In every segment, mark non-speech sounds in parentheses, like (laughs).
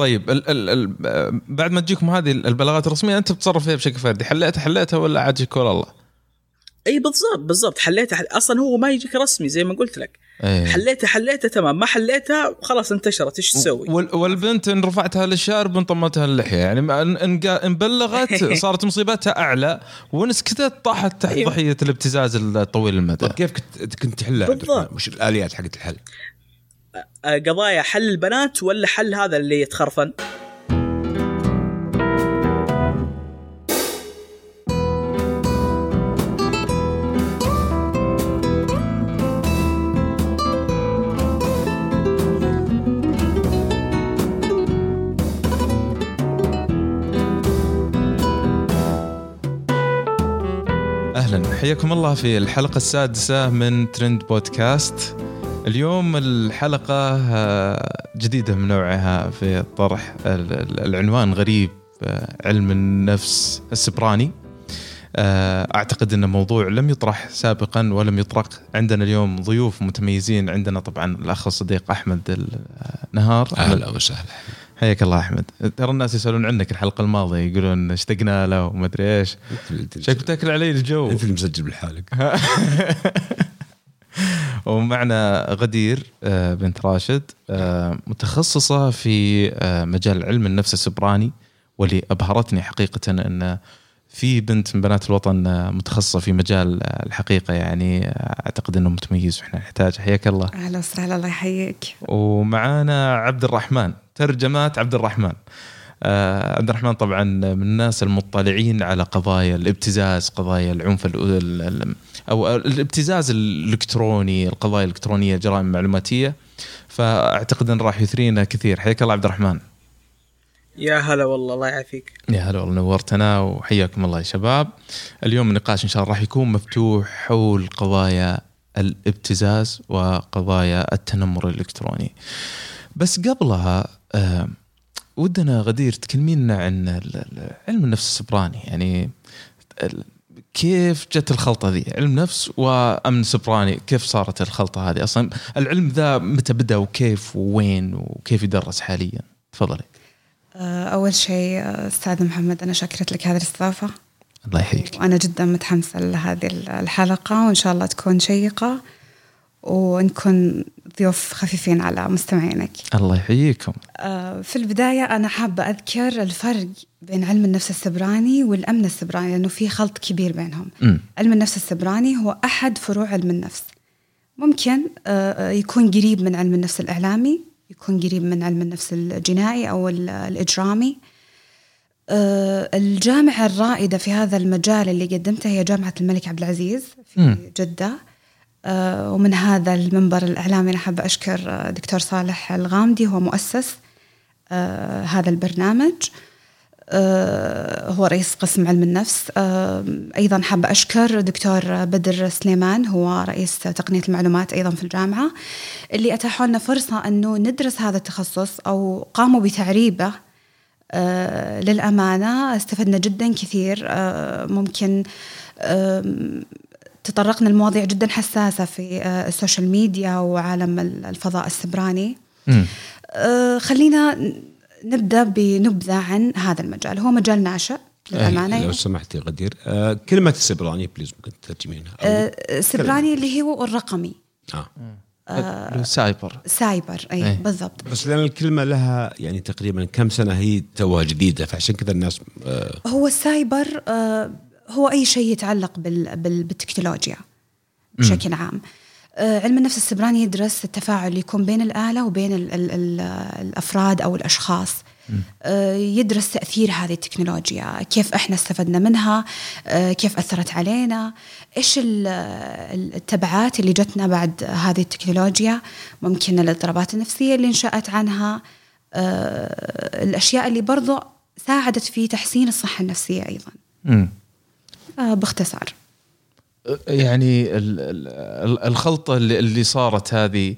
طيب ال ال ال بعد ما تجيكم هذه البلاغات الرسمية أنت بتتصرف فيها بشكل فردي حليتها حليتها ولا عاد يجيك ولا الله؟ إي بالضبط بالضبط حليتها حل... أصلا هو ما يجيك رسمي زي ما قلت لك أيه. حليتها حليتها تمام ما حليتها خلاص انتشرت إيش تسوي؟ وال والبنت إن رفعتها للشارب ان طمتها اللحيه يعني ان إن, إن بلغت (laughs) صارت مصيبتها أعلى وان سكتت طاحت تحت أيوه. ضحية الابتزاز الطويل المدى طيب كيف كنت كنت تحلها بالضبط. وش الآليات حقت الحل؟ آه، قضايا حل البنات ولا حل هذا اللي يتخرفن؟ حياكم الله في الحلقة السادسة من ترند بودكاست اليوم الحلقة آه، جديدة من نوعها في طرح ال- ال- العنوان غريب آه، علم النفس السبراني. آه، أعتقد انه موضوع لم يطرح سابقا ولم يطرق. عندنا اليوم ضيوف متميزين. عندنا طبعا الأخ الصديق أحمد النهار. أهلا وسهلا. حياك الله أحمد. ترى الناس يسألون عنك الحلقة الماضية يقولون اشتقنا له وما أدري إيش. شكلك بتاكل علي الجو؟ انت اللي مسجل بالحالك (laughs) ومعنا غدير آه، بنت راشد آه، متخصصة في آه، مجال علم النفس السبراني واللي أبهرتني حقيقة أن في بنت من بنات الوطن متخصصة في مجال الحقيقة. يعني أعتقد أنه متميز وإحنا نحتاج حياك الله. أهلا وسهلا الله يحييك. ومعانا عبد الرحمن ترجمات عبد الرحمن. عبد الرحمن طبعا من الناس المطلعين على قضايا الابتزاز قضايا العنف ال ال ال أو الابتزاز الإلكتروني القضايا الإلكترونية الجرائم المعلوماتيه فأعتقد انه راح يثرينا كثير. حياك الله عبد الرحمن. يا هلا والله الله يعافيك. يا هلا والله نورتنا وحياكم الله يا شباب. اليوم النقاش إن شاء الله راح يكون مفتوح حول قضايا الابتزاز وقضايا التنمر الإلكتروني. بس قبلها آه ودنا غدير تكلمينا عن علم النفس السبراني. يعني كيف جت الخلطة ذي؟ علم نفس وأمن سبراني كيف صارت الخلطة هذه؟ أصلا العلم ذا متى بدأ وكيف ووين وكيف يدرس حاليا؟ تفضلي. آه، أول شيء آه، أستاذ محمد أنا شكرت لك هذه الاستضافة. الله يحييك. وأنا جدا متحمسة لهذه الحلقة وإن شاء الله تكون شيقة. ونكون ضيوف خفيفين على مستمعينك. الله يحييكم. آه، في البداية أنا حابة أذكر الفرق بين علم النفس السبراني والأمن السبراني لأنه في خلط كبير بينهم. امم علم النفس السبراني هو أحد فروع علم النفس. ممكن آه، يكون قريب من علم النفس الإعلامي يكون قريب من علم النفس الجنائي أو ال- الإجرامي. آه، الجامعة الرائدة في هذا المجال اللي قدمتها هي جامعة الملك عبد العزيز. في جدة. آه، ومن هذا المنبر الإعلامي أنا حابة أشكر آه، دكتور صالح الغامدي هو مؤسس آه، هذا البرنامج. آه، هو رئيس قسم علم النفس. آه، أيضا حابة أشكر دكتور بدر سليمان هو رئيس تقنية المعلومات أيضا في الجامعة اللي أتاحوا لنا فرصة أنه ندرس هذا التخصص أو قاموا بتعريبه. آه، للأمانة استفدنا جدا كثير. آه، ممكن تطرقنا لمواضيع جدا حساسة في آه، ال social media وعالم الفضاء السبراني. امم آه، خلينا نبدأ بنبذة عن هذا المجال. هو مجال ناشئ للأمانة. لو سمحت يا غدير. آه كلمة السبراني please ممكن تترجمينها أو- آه، سبراني اللي هو الرقمي. آه. Cyber. Cyber AI. بالضبط. بس لأن الكلمة لها يعني تقريبا كم سنة هي توها جديده فعشان كذا الناس آه. هو السايبر آه، هو أي شيء يتعلق بال- بال- بالتكنولوجيا بشكل عام. آه، علم النفس السبراني يدرس التفاعل اللي يكون بين الآلة وبين ال ال ال الأفراد أو الأشخاص. آه، يدرس تأثير هذه التكنولوجيا كيف إحنا استفدنا منها آه، كيف أثرت علينا إيش ال- ال- التبعات اللي جتنا بعد هذه التكنولوجيا ممكن الاضطرابات النفسية اللي انشأت عنها الأشياء اللي برضو ساعدت في تحسين الصحة النفسية أيضا. باختصار. يعني ال- ال- الخلطة اللي صارت هذه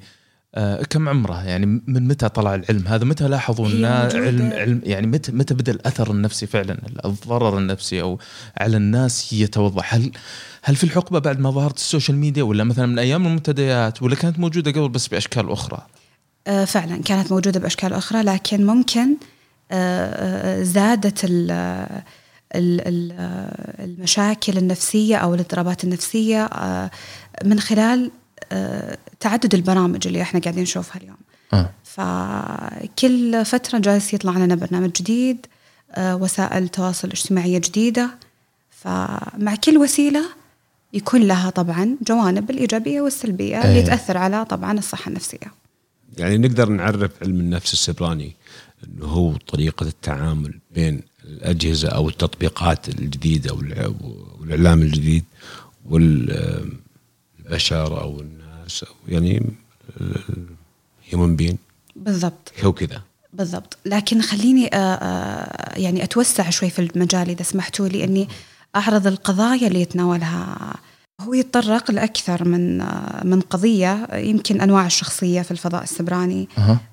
آه، كم عمرها؟ يعني من متى طلع العلم هذا؟ متى لاحظوا موجودة. علم علم يعني متى متى بدأ الأثر النفسي فعلا؟ الضرر النفسي أو على الناس يتوضح. هل هل في الحقبة بعد ما ظهرت السوشيال ميديا ولا مثلا من أيام المنتديات ولا كانت موجودة قبل بس بأشكال أخرى؟ آه، فعلا كانت موجودة بأشكال أخرى لكن ممكن آه، زادت المشاكل النفسية أو الاضطرابات النفسية آه، من خلال آه، تعدد البرامج اللي إحنا قاعدين نشوفها اليوم آه. فكل فترة جالس يطلع لنا برنامج جديد آه، وسائل تواصل اجتماعية جديدة فمع كل وسيلة يكون لها طبعا جوانب الإيجابية والسلبية اللي إيه. تأثر على طبعا الصحة النفسية يعني نقدر نعرف علم النفس السبراني إنه هو طريقة التعامل بين الأجهزة أو التطبيقات الجديدة والإعلام الجديد والبشر أو الناس أو يعني هيومن بين بالضبط. هو كذا. بالضبط. لكن خليني آه، آه، يعني أتوسع شوي في المجال إذا سمحتوا لي أني أعرض القضايا اللي يتناولها. هو يتطرق لأكثر من آه، من قضية يمكن أنواع الشخصية في الفضاء السبراني.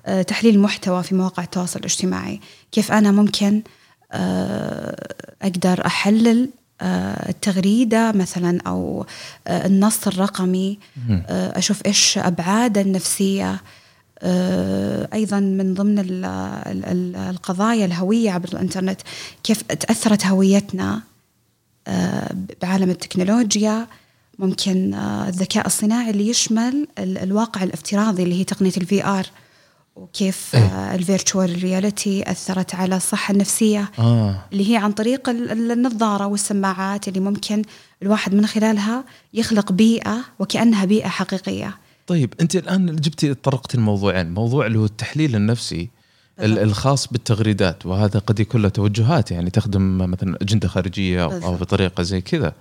آه، تحليل محتوى في مواقع التواصل الاجتماعي. كيف أنا ممكن أقدر أحلل آه، التغريدة مثلا أو آه، النص الرقمي آه، أشوف إيش أبعاده النفسية آه، أيضا من ضمن ال- ال- ال- القضايا الهوية عبر الإنترنت كيف تأثرت هويتنا آه، بعالم التكنولوجيا ممكن آه، الذكاء الصناعي اللي يشمل ال- الواقع الافتراضي اللي هي تقنية ال VR وكيف ال virtual reality أثرت على الصحة النفسية آه اللي هي عن طريق ال- ال- النظارة والسماعات اللي ممكن الواحد من خلالها يخلق بيئة وكأنها بيئة حقيقية طيب أنت الآن جبتي طرقت الموضوعين موضوع اللي هو التحليل النفسي ال- بالضبط. الخاص بالتغريدات وهذا قد يكون له توجهات يعني تخدم مثلا أجندة خارجية أو بالضبط. بطريقة زي كذا.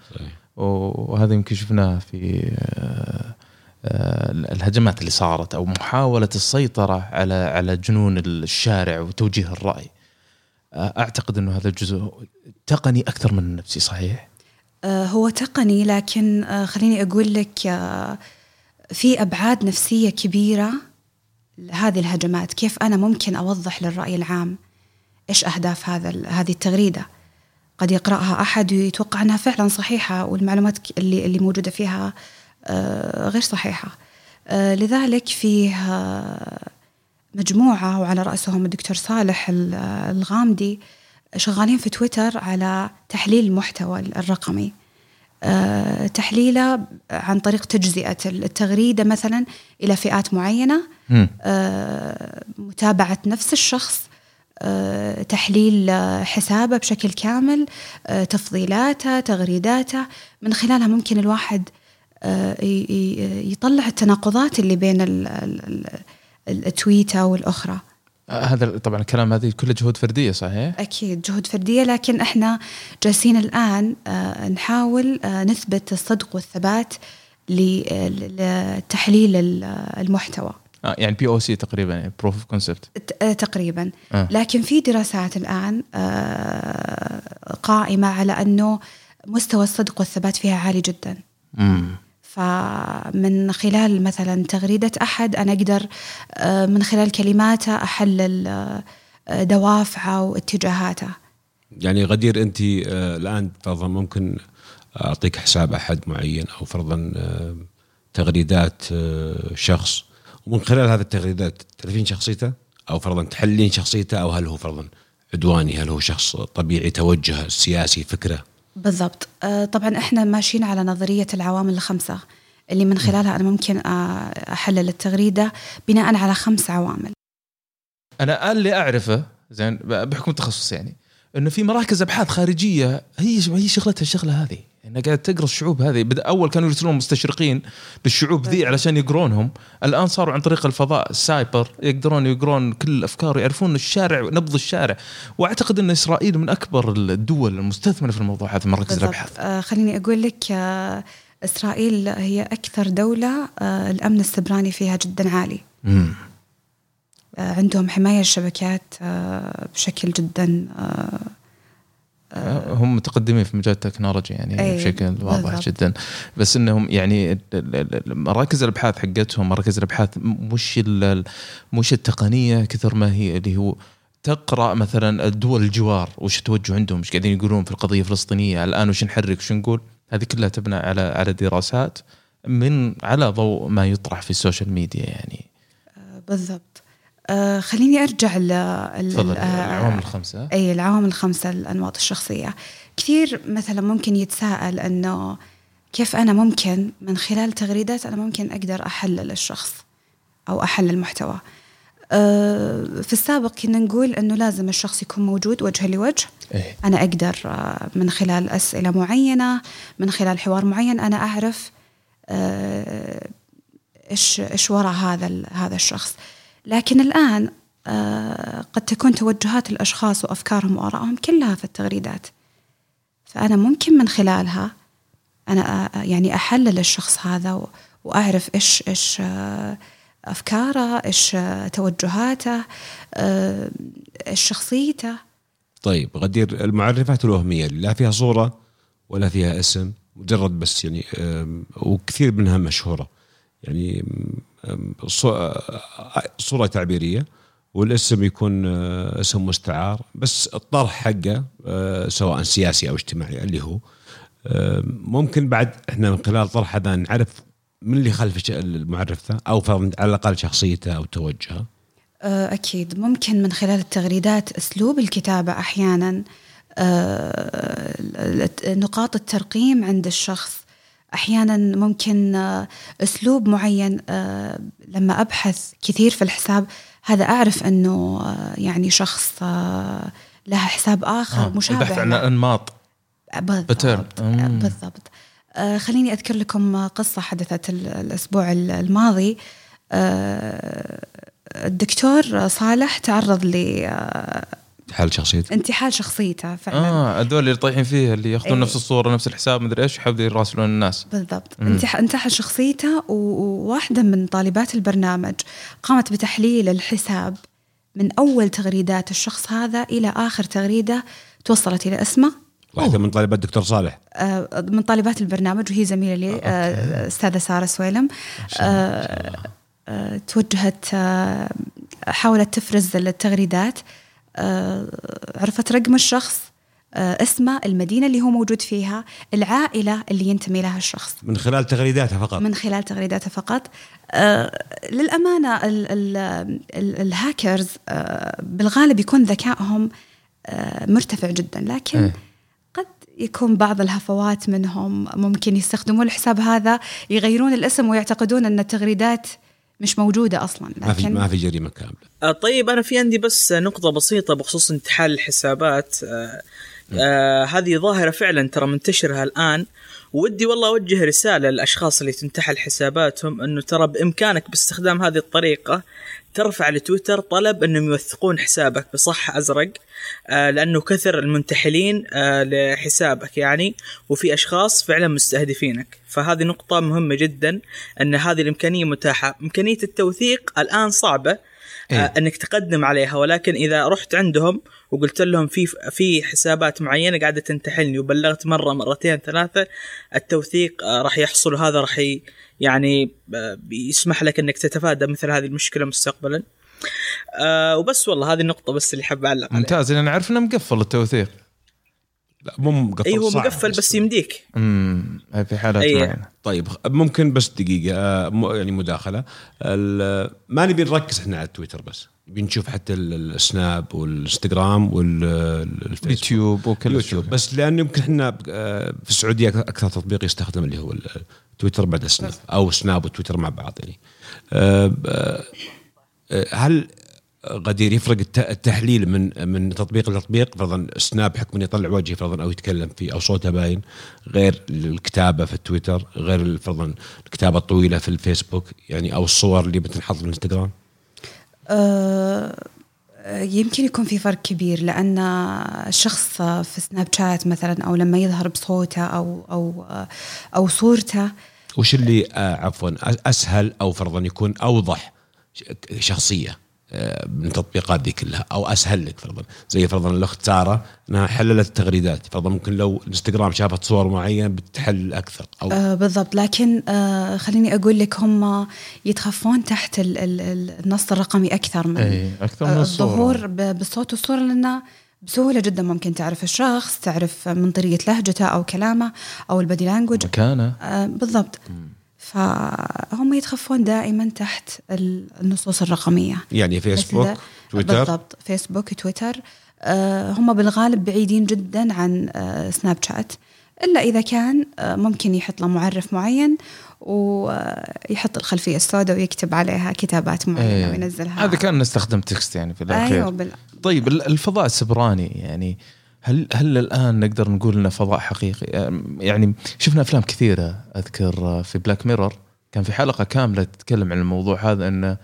وهذا يمكن شفناه في آه، آه، الهجمات اللي صارت أو محاولة السيطرة على على جنون الشارع وتوجيه الرأي. آه، أعتقد إنه هذا الجزء تقني أكثر من نفسي صحيح؟ آه، هو تقني لكن آه، خليني أقول لك آه، في أبعاد نفسية كبيرة لهذه الهجمات. كيف أنا ممكن أوضح للرأي العام إيش أهداف هذا هذه التغريدة؟ قد يقرأها أحد ويتوقع أنها فعلا صحيحة والمعلومات اللي, اللي موجودة فيها آه، غير صحيحة. آه، لذلك فيه آه، مجموعة وعلى رأسهم الدكتور صالح ال- الغامدي شغالين في تويتر على تحليل المحتوى الرقمي. آه، تحليله عن طريق تجزئة التغريدة مثلا إلى فئات. آه، متابعة نفس الشخص. آه، تحليل آه، حسابه بشكل كامل. آه، تفضيلاته تغريداته. من خلالها ممكن الواحد آه، يطلع التناقضات اللي بين ال- ال- ال- التويتة والأخرى. آه، هذا طبعا الكلام هذه كلها جهود فردية صحيح؟ أكيد جهود فردية لكن إحنا جالسين الآن آه، نحاول آه، نثبت الصدق والثبات لتحليل ال- المحتوى. آه يعني POC تقريبا proof of concept آه، تقريبا. آه. لكن في دراسات الآن آه، قائمة على أنه مستوى الصدق والثبات فيها عالي جدا. امم فمن خلال مثلا تغريدة أحد أنا أقدر آه، من خلال كلماته أحلل آه، دوافعه واتجاهاته. يعني غدير أنت آه، الآن فرضا ممكن أعطيك حساب أحد معين أو فرضا تغريدات شخص. ومن خلال هذه التغريدات تعرفين شخصيته؟ أو فرضا تحلين شخصيته؟ أو هل هو فرضا عدواني؟ هل هو شخص طبيعي توجه سياسي فكره؟ بالضبط. آه، طبعا إحنا ماشيين على نظرية العوامل الخمسة اللي من خلالها أنا ممكن آه، أحلل التغريدة بناء على خمس عوامل. أنا اللي أعرفه زين بحكم تخصص يعني إنه في مراكز أبحاث خارجية هي هي شغلتها الشغلة هذه. انها قاعدة تقرا الشعوب هذه. بدا أول كانوا يرسلون مستشرقين للشعوب ذي علشان يقرونهم. الآن صاروا عن طريق الفضاء السايبر يقدرون يقرون كل الأفكار يعرفون الشارع نبض الشارع. وأعتقد إن إسرائيل من أكبر الدول المستثمرة في الموضوع هذا مراكز الأبحاث. آه، خليني أقول لك آه، إسرائيل هي أكثر دولة آه، الأمن السبراني فيها جدا عالي. مم. آه، عندهم حماية الشبكات آه، بشكل جدا آه، هم متقدمين في مجال التكنولوجيا يعني أي، بشكل واضح بالضبط. جدا. بس إنهم يعني مراكز الأبحاث حقتهم مراكز الأبحاث مش مش التقنية كثر ما هي اللي هو تقرأ مثلا الدول الجوار وش التوجه عندهم إيش قاعدين يقولون في القضية الفلسطينية الآن وش نحرك وش نقول. هذه كلها تبنى على على دراسات من على ضوء ما يطرح في السوشيال ميديا يعني. آه، بالضبط. آه خليني أرجع ل تفضل آه، العوامل الخمسة. أي العوامل الخمسة الأنماط الشخصية. كثير مثلا ممكن يتساءل إنه كيف أنا ممكن من خلال تغريدات أنا ممكن أقدر أحلل الشخص أو أحلل المحتوى. آه، في السابق كنا نقول إنه لازم الشخص يكون موجود وجها لوجه. إيه. أنا أقدر آه، من خلال أسئلة معينة من خلال حوار معين أنا أعرف إيش إيش وراء هذا هذا الشخص. لكن الآن آه، قد تكون توجهات الأشخاص وأفكارهم وآرائهم كلها في التغريدات. فأنا ممكن من خلالها أنا أ- يعني أحلل الشخص هذا و- وأعرف إيش إيش آه، أفكاره إيش آه، توجهاته آه، إيش شخصيته. طيب غدير المعرفات الوهمية اللي لا فيها صورة ولا فيها اسم مجرد بس يعني وكثير منها مشهورة. يعني آه، صورة تعبيرية والاسم يكون آه، اسم مستعار بس الطرح حقه آه، سواء سياسي أو اجتماعي اللي هو. آه، ممكن بعد إحنا من خلال طرح هذا نعرف من اللي خلف المعرف ذا أو على الأقل شخصيته أو توجهه. أكيد. ممكن من خلال التغريدات أسلوب الكتابة أحيانا آه، نقاط الترقيم عند الشخص. أحيانا ممكن آه، أسلوب معين آه، لما أبحث كثير في الحساب هذا أعرف أنه آه، يعني شخص له حساب آخر آه. مشابه البحث عن له. الانماط بالضبط. بالضبط خليني أذكر لكم قصة حدثت ال- الأسبوع ال- الماضي الدكتور صالح تعرض حال شخصيته؟ لانتحال شخصيته فعلا. آه هذول اللي طايحين فيه اللي ياخذون إيه. نفس الصورة نفس الحساب مدري إيش يحاولوا يراسلون الناس. بالضبط. انتح- انتحل شخصيته و- وواحدة من طالبات البرنامج قامت بتحليل الحساب من أول تغريدات الشخص هذا إلى آخر تغريدة توصلت إلى اسمه. واحدة من طالبات الدكتور صالح. آه، من طالبات البرنامج وهي زميلة لي آه، أستاذة سارة سويلم. آه، آه، توجهت آه، حاولت تفرز التغريدات. آه، عرفت رقم الشخص آه، اسمه المدينة اللي هو موجود فيها العائلة اللي ينتمي لها الشخص. من خلال تغريداتها فقط؟ من خلال تغريداته فقط. آه للأمانة ال ال ال الهاكرز آه بالغالب يكون ذكائهم آه مرتفع جدا لكن إيه. قد يكون بعض الهفوات منهم ممكن يستخدمون الحساب هذا يغيرون الاسم ويعتقدون أن التغريدات مش موجودة أصلا ما في لكن ما في جريمة كاملة. آه، طيب أنا في عندي بس نقطة بسيطة بخصوص انتحال الحسابات. آه، آه هذه ظاهرة فعلا ترى منتشره الآن. ودي والله أوجه رسالة للأشخاص اللي تنتحل حساباتهم إنه ترى بإمكانك باستخدام هذه الطريقة ترفع لتويتر طلب إنهم يوثقون حسابك بصح أزرق آه لأنه كثر المنتحلين آه لحسابك يعني وفي أشخاص فعلا مستهدفينك فهذه نقطة مهمة جدا إن هذه الإمكانية متاحة إمكانية التوثيق الآن صعبة إيه. آه إنك تقدم عليها ولكن إذا رحت عندهم وقلت لهم في في حسابات معينة قاعدة تنتحلني وبلغت مرة مرتين ثلاثة التوثيق آه راح يحصل وهذا راح يعني آه بيسمح لك إنك تتفادى مثل هذه المشكلة مستقبلا. آه وبس والله هذه النقطة بس اللي حاب اعلق عليها. ممتاز لأن عرفنا مقفل التوثيق لا مو مقفل اي هو مقفل بس يمديك. امم في حالات أي. معينة طيب ممكن بس دقيقة آه، يعني مداخلة ما نبي نركز إحنا على التويتر بس نبي نشوف حتى ال- السناب والإنستغرام والفيسبوك يوتيوب وكل يوتيوب شيء بس لأنه يمكن إحنا آه، في السعودية أكثر تطبيق يستخدم اللي هو التويتر بعد السناب أو سناب وتويتر مع بعض يعني. آه، آه، هل غدير يفرق الت- التحليل من من تطبيق لتطبيق؟ فرضا سناب حكم إنه يطلع وجهي فرضا أو يتكلم فيه أو صوته باين. غير الكتابة في التويتر غير فرضا الكتابة الطويلة في الفيسبوك يعني أو الصور اللي بتنحط في الإنستغرام. يمكن يكون في فرق كبير لأن الشخص في سناب شات مثلا أو لما يظهر بصوته أو أو أو صورته. وش اللي آه عفوا أسهل أو فرضا يكون أوضح شخصية؟ آه، من التطبيقات دي كلها أو أسهل لك فرضا. زي فرضا الأخت سارة إنها حللت التغريدات فرضا ممكن لو الانستغرام شافت صور معينة بتحلل أكثر أو آه بالضبط. لكن آه خليني أقول لك هم يتخفون تحت ال- ال- ال- النص الرقمي أكثر من اي أكثر من آه، الصورة. الظهور بالصوت والصورة لأنه بسهولة جدا ممكن تعرف الشخص تعرف من طريقة لهجته أو كلامه أو ال body language مكانه. آه بالضبط. فهم يتخفون دائما تحت النصوص الرقمية. يعني فيسبوك تويتر بالضبط. فيسبوك تويتر آه، هم بالغالب بعيدين جدا عن آه، سناب شات إلا إذا كان آه، ممكن يحط له معرف معين ويحط الخلفية السوداء ويكتب عليها كتابات معينة إيه. وينزلها. هذا كان نستخدم text يعني في الأخير. أيوة بال... طيب ال- الفضاء السبراني يعني هل هل الان نقدر نقول إنه فضاء حقيقي؟ يعني شفنا أفلام كثيرة أذكر في بلاك ميرور كان في حلقة كاملة تتكلم عن الموضوع هذا انه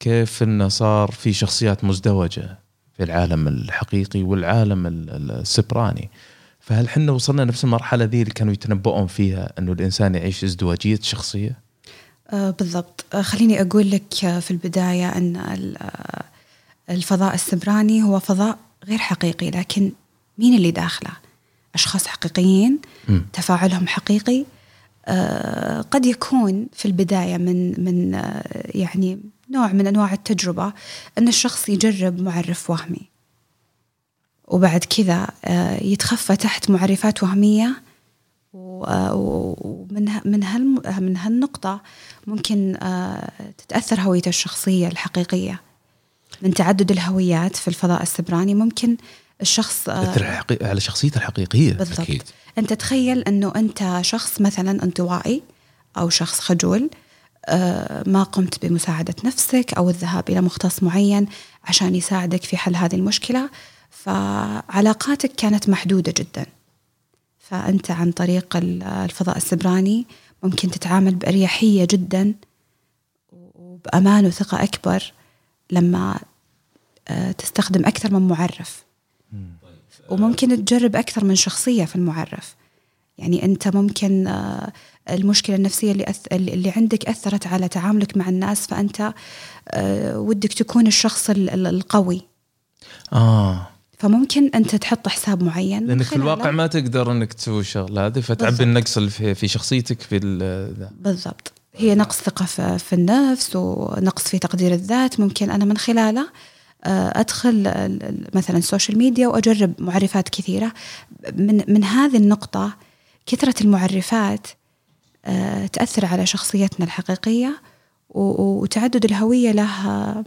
كيف إنه صار في شخصيات مزدوجة في العالم الحقيقي والعالم ال- ال- السبراني. فهل حنا وصلنا نفس المرحلة ذي اللي كانوا يتنبؤون فيها إنه الإنسان يعيش ازدواجية شخصية؟ آه، بالضبط آه، خليني أقول لك آه، في البداية أن ال- آه، الفضاء السبراني هو فضاء غير حقيقي لكن مين اللي داخله؟ أشخاص حقيقيين مم. تفاعلهم حقيقي آه، قد يكون في البداية من من آه، يعني نوع من أنواع التجربة أن الشخص يجرب معرف وهمي وبعد كذا آه، يتخفى تحت معرفات وهمية آه، ومن من من هالنقطة ممكن آه، تتأثر هويته الشخصية الحقيقية من تعدد الهويات في الفضاء السبراني ممكن الشخص آه، على شخصيته الحقيقية بالضبط. أكيد. أنت تخيل أنه أنت شخص مثلا انطوائي أو شخص خجول آه، ما قمت بمساعدة نفسك أو الذهاب إلى مختص معين عشان يساعدك في حل هذه المشكلة فعلاقاتك كانت محدودة جدا. فأنت عن طريق ال- الفضاء السبراني ممكن تتعامل بأريحية جدا وبأمان وثقة أكبر لما آه، تستخدم أكثر من معرف. وممكن تجرب أكثر من شخصية في المعرف. يعني أنت ممكن آه، المشكلة النفسية اللي, أث... اللي عندك أثرت على تعاملك مع الناس فأنت آه، ودك تكون الشخص ال- ال- القوي. آه. فممكن أنت تحط حساب معين لانك في الواقع ما تقدر إنك تسوي الشغله هذه فتعبي. النقص اللي في, في شخصيتك في. بالضبط. هي نقص ثقة في في النفس ونقص في تقدير الذات. ممكن أنا من خلاله آه، ال- مثلا ال social media وأجرب معرفات كثيرة. من من هذه النقطة كثرة المعرفات آه، تأثر على شخصيتنا الحقيقية و- وتعدد الهوية له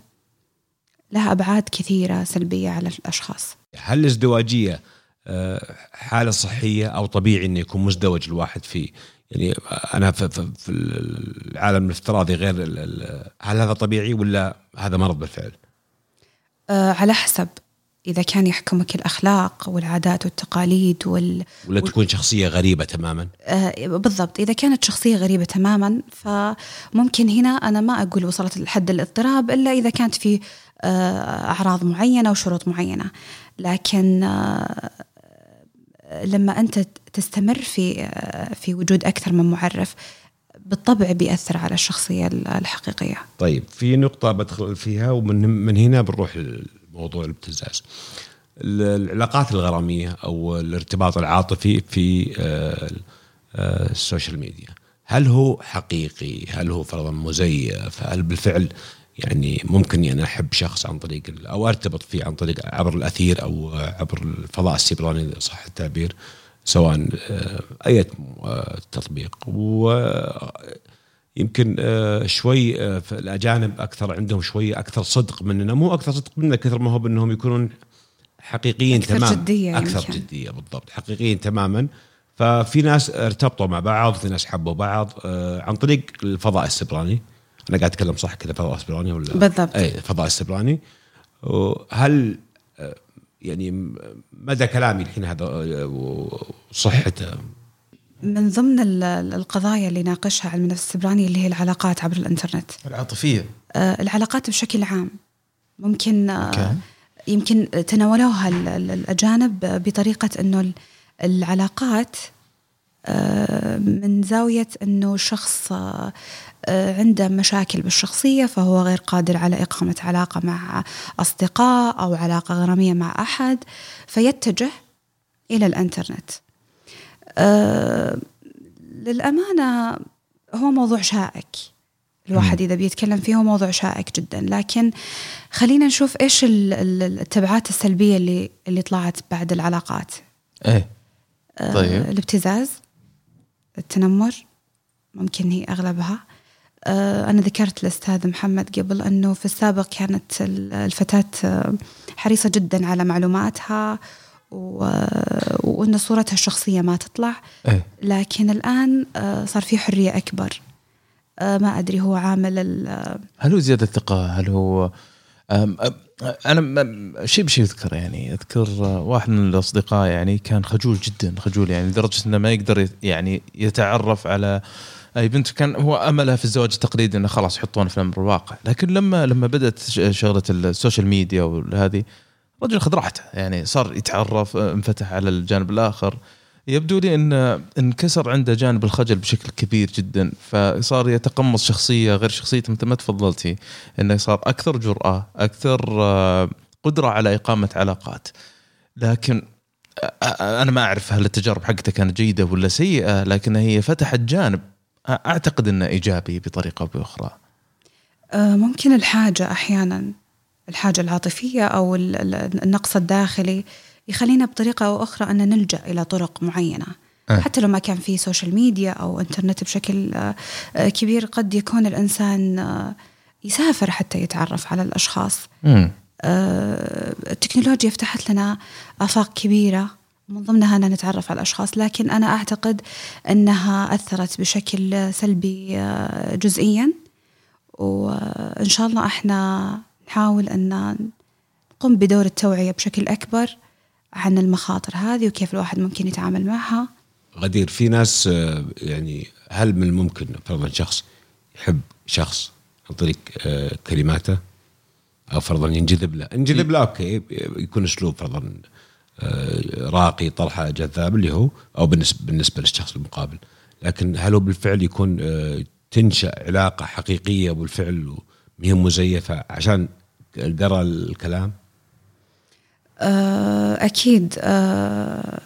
لها أبعاد كثيرة سلبية على الأشخاص. هل الازدواجيه آه، حالة صحية أو طبيعي إنه يكون مزدوج الواحد فيه؟ يعني أنا في, العالم الافتراضي غير هل هذا طبيعي ولا هذا مرض بالفعل؟ آه، على حسب إذا كان يحكمك الأخلاق والعادات والتقاليد وال... ولا تكون شخصية غريبة تماما؟ آه، بالضبط إذا كانت شخصية غريبة تماما فممكن هنا أنا ما أقول وصلت لحد الاضطراب إلا إذا كانت في آه، أعراض معينة وشروط معينة لكن آه، لما أنت تستمر في آه، في وجود أكثر من معرف بالطبع بيأثر على الشخصية الحقيقية طيب في نقطة بدخل فيها ومن من هنا بنروح لموضوع الابتزاز. ال- العلاقات الغرامية أو الارتباط العاطفي في آه، آه، ال social media هل هو حقيقي؟ هل هو فرضا مزيف؟ هل بالفعل يعني ممكن يعني أحب شخص عن طريق أو أرتبط فيه عن طريق عبر الأثير أو عبر الفضاء السيبراني صح التعبير سواء آه، أي تطبيق. ويمكن آه، شوي آه، في الأجانب أكثر عندهم شوي أكثر صدق مننا. مو أكثر صدق مننا كثر ما هو بأنهم يكونون حقيقيين أكثر تماما. جدية أكثر يمكن. جدية بالضبط. حقيقيين تماما. ففي ناس ارتبطوا مع بعض في ناس حبوا بعض عن طريق الفضاء السبراني. أنا قاعد أتكلم صح كذا فضاء سبراني ولا؟ بالضبط. اي فضاء السبراني. هل آه، يعني مدى كلامي الحين هذا؟ آه، وصحته من ضمن ال- القضايا اللي ناقشها علم النفس السبراني اللي هي العلاقات عبر الإنترنت. العاطفية. آه، العلاقات بشكل عام. ممكن آه، okay. يمكن تناولوها ال- ال- الأجانب بطريقة أنه ال- العلاقات آه، من زاوية أنه شخص آه، آه، عنده مشاكل بالشخصية فهو غير قادر على إقامة علاقة مع أصدقاء أو علاقة غرامية مع أحد فيتجه إلى الإنترنت. آه، للأمانة هو موضوع شائك. الواحد إذا بيتكلم فيه هو موضوع شائك جدا. لكن خلينا نشوف إيش ال- ال- التبعات السلبية اللي اللي طلعت بعد العلاقات. إيه. آه، طيب. الابتزاز التنمر ممكن هي أغلبها. آه، أنا ذكرت الأستاذ محمد قبل أنه في السابق كانت ال- الفتاة آه، حريصة جدا على معلوماتها و- وأن صورتها الشخصية ما تطلع. إيه. لكن الآن آه، صار في حرية أكبر. آه، ما أدري هو عامل ال- هل هو زيادة ثقه؟ هل هو أنا شيء بشيء اذكر يعني. أذكر آه، واحد من الأصدقاء يعني كان خجول جدا خجول يعني لدرجة إنه ما يقدر يعني يتعرف على أي بنت كان هو امله في الزواج التقليدي إنه خلاص يحطونه في الامر الواقع لكن لما لما بدأت شغلة ال social media وهذه الرجل اخذ راحته. يعني صار يتعرف انفتح على الجانب الآخر. يبدو لي ان انكسر عنده جانب الخجل بشكل كبير جدا. فصار يتقمص شخصية غير شخصيته مثل ما تفضلتي. إنه صار أكثر جرأة أكثر آه، قدرة على إقامة علاقات. لكن آه، آه، أنا ما أعرف هل التجارب حقته كانت جيدة ولا سيئة لكن هي فتحت جانب أعتقد إنه إيجابي بطريقة أو بأخرى. آه، ممكن الحاجة أحيانا الحاجة العاطفية أو ال- ال- النقص الداخلي يخلينا بطريقة أو أخرى أن نلجأ إلى طرق معينة. أه. حتى لو ما كان في social media أو إنترنت بشكل آه، آه، كبير قد يكون الإنسان آه، يسافر حتى يتعرف على الأشخاص. امم آه، التكنولوجيا فتحت لنا آفاق كبيرة. من ضمنها أن نتعرف على الأشخاص لكن أنا أعتقد أنها أثرت بشكل سلبي آه، جزئيا. وإن شاء الله إحنا نحاول أن نقوم بدور التوعية بشكل أكبر عن المخاطر هذه وكيف الواحد ممكن يتعامل معها. غدير في ناس آه، يعني هل من الممكن فرضا شخص يحب شخص عن طريق آه، كلماته؟ أو فرضا ينجذب له؟ انجذب له أوكي يكون أسلوب فرضا راقي طرحه جذاب اللي هو أو بالنسبة بالنسبة للشخص المقابل. لكن هل هو بالفعل يكون آه، تنشأ علاقة حقيقية بالفعل وهي مزيفة عشان درى الكلام؟ آه، أكيد. آه،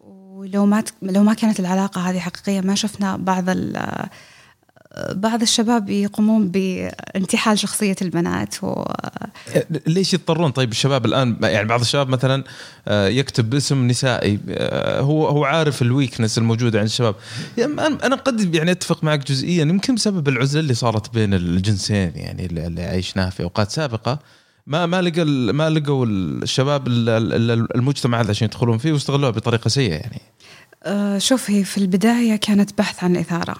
ولو ما لو ما كانت العلاقة هذه حقيقية ما شفنا بعض بعض الشباب يقومون بانتحال شخصية البنات و ليش يضطرون؟ طيب الشباب الآن يعني بعض الشباب مثلا آه، يكتب باسم نسائي آه، هو هو عارف الويكنس الموجودة عند الشباب. يعني أنا قد يعني أتفق معك جزئيا يمكن بسبب العزلة اللي صارت بين الجنسين يعني اللي عيشناها في أوقات سابقة. ما ما لقى ما لقوا الشباب ال- ال- المجتمع هذا عشان يدخلون فيه واستغلوه بطريقة سيئة يعني. آه، شوف هي في البداية كانت بحث عن الإثارة.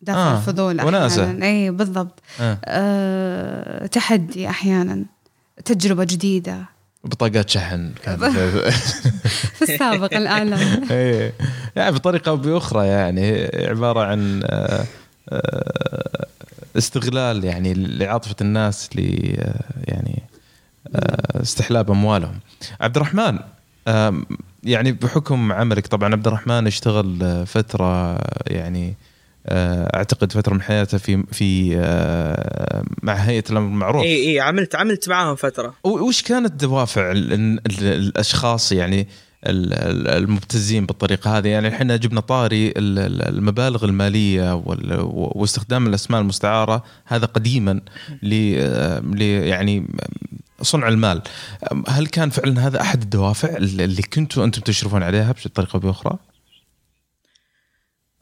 دافع آه، الفضول وناسة. أحيانا أي بالضبط آه. آه تحدي أحيانا تجربة جديدة بطاقات شحن (laughs) في السابق الأعلى (laughs) إيه يعني بطريقة أو بأخرى يعني عبارة عن آه، آه، استغلال يعني لعاطفة الناس ل آه، يعني استحلاب أموالهم. عبد الرحمن يعني بحكم عملك طبعا عبد الرحمن اشتغل فترة يعني أعتقد فترة من حياته في في آه، مع هيئة الأمر بالمعروف إي إي عملت عملت معاهم فترة. وش كانت دوافع ال- ال- ال- الأشخاص يعني ال- ال- المبتزين بالطريقة هذه؟ يعني إحنا جبنا طاري ال- ال- المبالغ المالية واستخدام الأسماء المستعارة هذا قديما ل ل- يعني صنع المال. هل كان فعلا هذا أحد الدوافع اللي كنتوا أنتم تشرفون عليها بطريقة أو بأخرى؟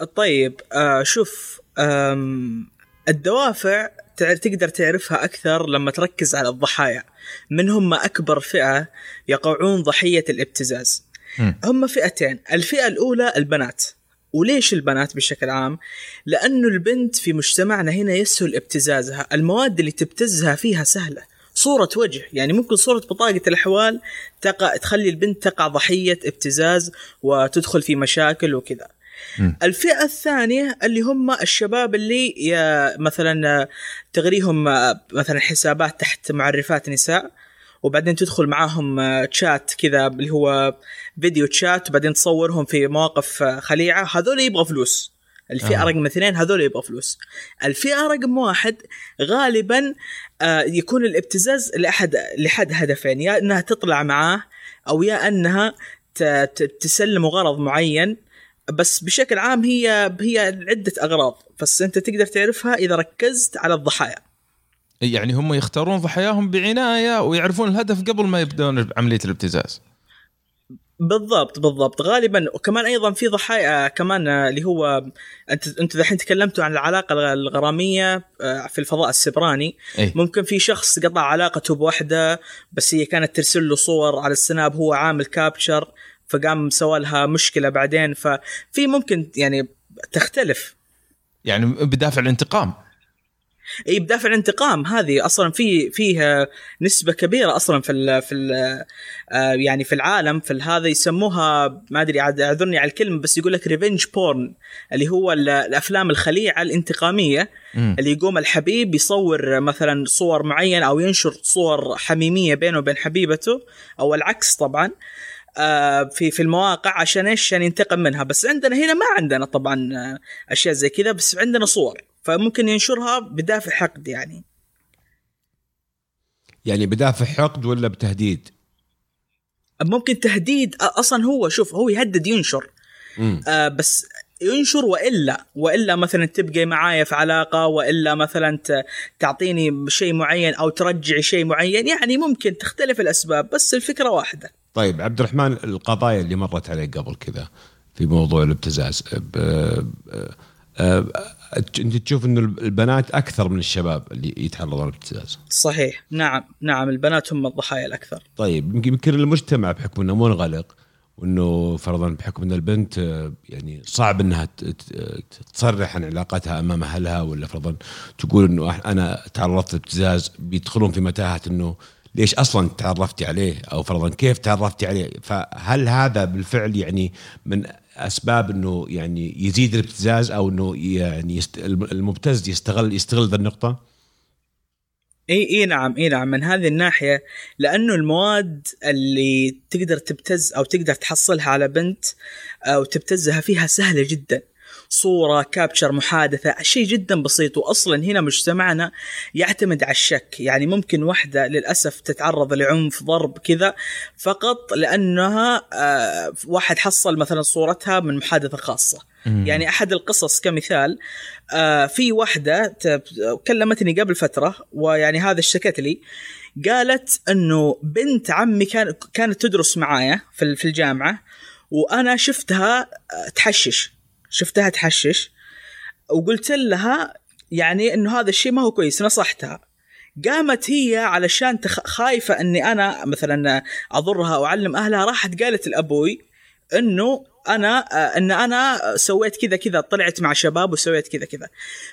طيب آه شوف آم الدوافع تقدر تعرفها أكثر لما تركز على الضحايا من هم أكبر فئة يقعون ضحية الابتزاز مم. هم فئتين الفئة الأولى البنات وليش البنات بشكل عام؟ لأنه البنت في مجتمعنا هنا يسهل ابتزازها، المواد اللي تبتزها فيها سهلة، صورة وجه، يعني ممكن صورة بطاقة الأحوال تقع تخلي البنت تقع ضحية ابتزاز وتدخل في مشاكل وكذا. مم. الفئة الثانية اللي هم الشباب اللي يا مثلا تغريهم مثلا حسابات تحت معرفات نساء وبعدين تدخل معاهم تشات كذا اللي هو فيديو تشات وبعدين تصورهم في مواقف خليعة هذول يبغى فلوس الفئة آه. رقم اثنين هذول يبغى فلوس الفئة رقم واحد غالبا آه، يكون الابتزاز لأحد لحد هدفين يا أنها تطلع معاه أو يا ت- تسلم غرض معين بس بشكل عام هي هي عدة أغراض بس أنت تقدر تعرفها إذا ركزت على الضحايا. يعني هم يختارون ضحاياهم بعناية ويعرفون الهدف قبل ما يبدون عمليه الابتزاز. بالضبط بالضبط. غالبا وكمان أيضا في ضحايا كمان اللي هو انت أنت الحين تكلمتوا عن العلاقة الغرامية آه، في الفضاء السبراني. اي ممكن في شخص قطع علاقته بواحده بس هي كانت ترسل له صور على السناب هو عامل كابتشر فقام سوى لها مشكلة بعدين ففي ممكن يعني تختلف. يعني بدافع الانتقام. إي بدافع الانتقام. هذه أصلا في فيها نسبة كبيرة أصلا في ال في ال آه، يعني في العالم في هذا يسموها ما أدري عاد أعذرني على الكلمة بس يقول لك revenge porn اللي هو ال- الأفلام الخليعة الانتقامية مم. اللي يقوم الحبيب يصور مثلا صور معينة أو ينشر صور حميمية بينه وبين حبيبته أو العكس طبعا. آه، في في المواقع عشان إيش؟ عشان ينتقم منها بس عندنا هنا ما عندنا طبعا آه، أشياء زي كذا بس عندنا صور فممكن ينشرها بدافع حقد يعني يعني بدافع حقد ولا بتهديد؟ ممكن تهديد أ- أصلا هو شوف هو يهدد ينشر مم. آه بس ينشر وإلا وإلا مثلا تبقي معايا في علاقة وإلا مثلا تعطيني شيء معين أو ترجعي شيء معين يعني ممكن تختلف الأسباب بس الفكرة واحدة طيب عبد الرحمن القضايا اللي مرت عليك قبل كذا في موضوع الابتزاز أنت تشوف إنه البنات أكثر من الشباب اللي يتعرضون للابتزاز؟ صحيح. نعم نعم البنات هم الضحايا الأكثر. طيب يمكن المجتمع بحكم إنه منغلق وإنه فرضا بحكم إن البنت آه، يعني صعب إنها تصرح عن علاقتها أمام أهلها ولا فرضا تقول إنه أنا تعرضت لابتزاز بيدخلون في متاهه إنه ليش أصلا تعرفتي عليه أو فرضا كيف تعرفتي عليه؟ فهل هذا بالفعل يعني من أسباب إنه يعني يزيد الابتزاز أو إنه يعني يست... المبتز يستغل يستغل ذا النقطة؟ اي إي نعم إي نعم من هذه الناحية لأنه المواد اللي تقدر تبتز أو تقدر تحصلها على بنت أو تبتزها فيها سهلة جدا. صورة كابتشر محادثة شيء جدا بسيط. واصلا هنا مجتمعنا يعتمد على الشك. يعني ممكن واحدة للأسف تتعرض لعنف ضرب كذا فقط لأنها آه، واحد حصل مثلا صورتها من محادثة خاصة. يعني أحد القصص كمثال آه في واحدة كلمتني قبل فترة ويعني هذا اشتكت لي. قالت إنه بنت عمي كان كانت تدرس معايا في الجامعة وأنا شفتها آه، تحشش. شفتها تحشش. وقلت لها يعني إنه هذا الشيء ما هو كويس نصحتها. قامت هي علشان تخ... خايفة إني أنا مثلا أضرها أو اعلم أهلها راحت قالت لأبوي إنه أنا آه، إن أنا سويت كذا كذا طلعت مع شباب وسويت كذا كذا.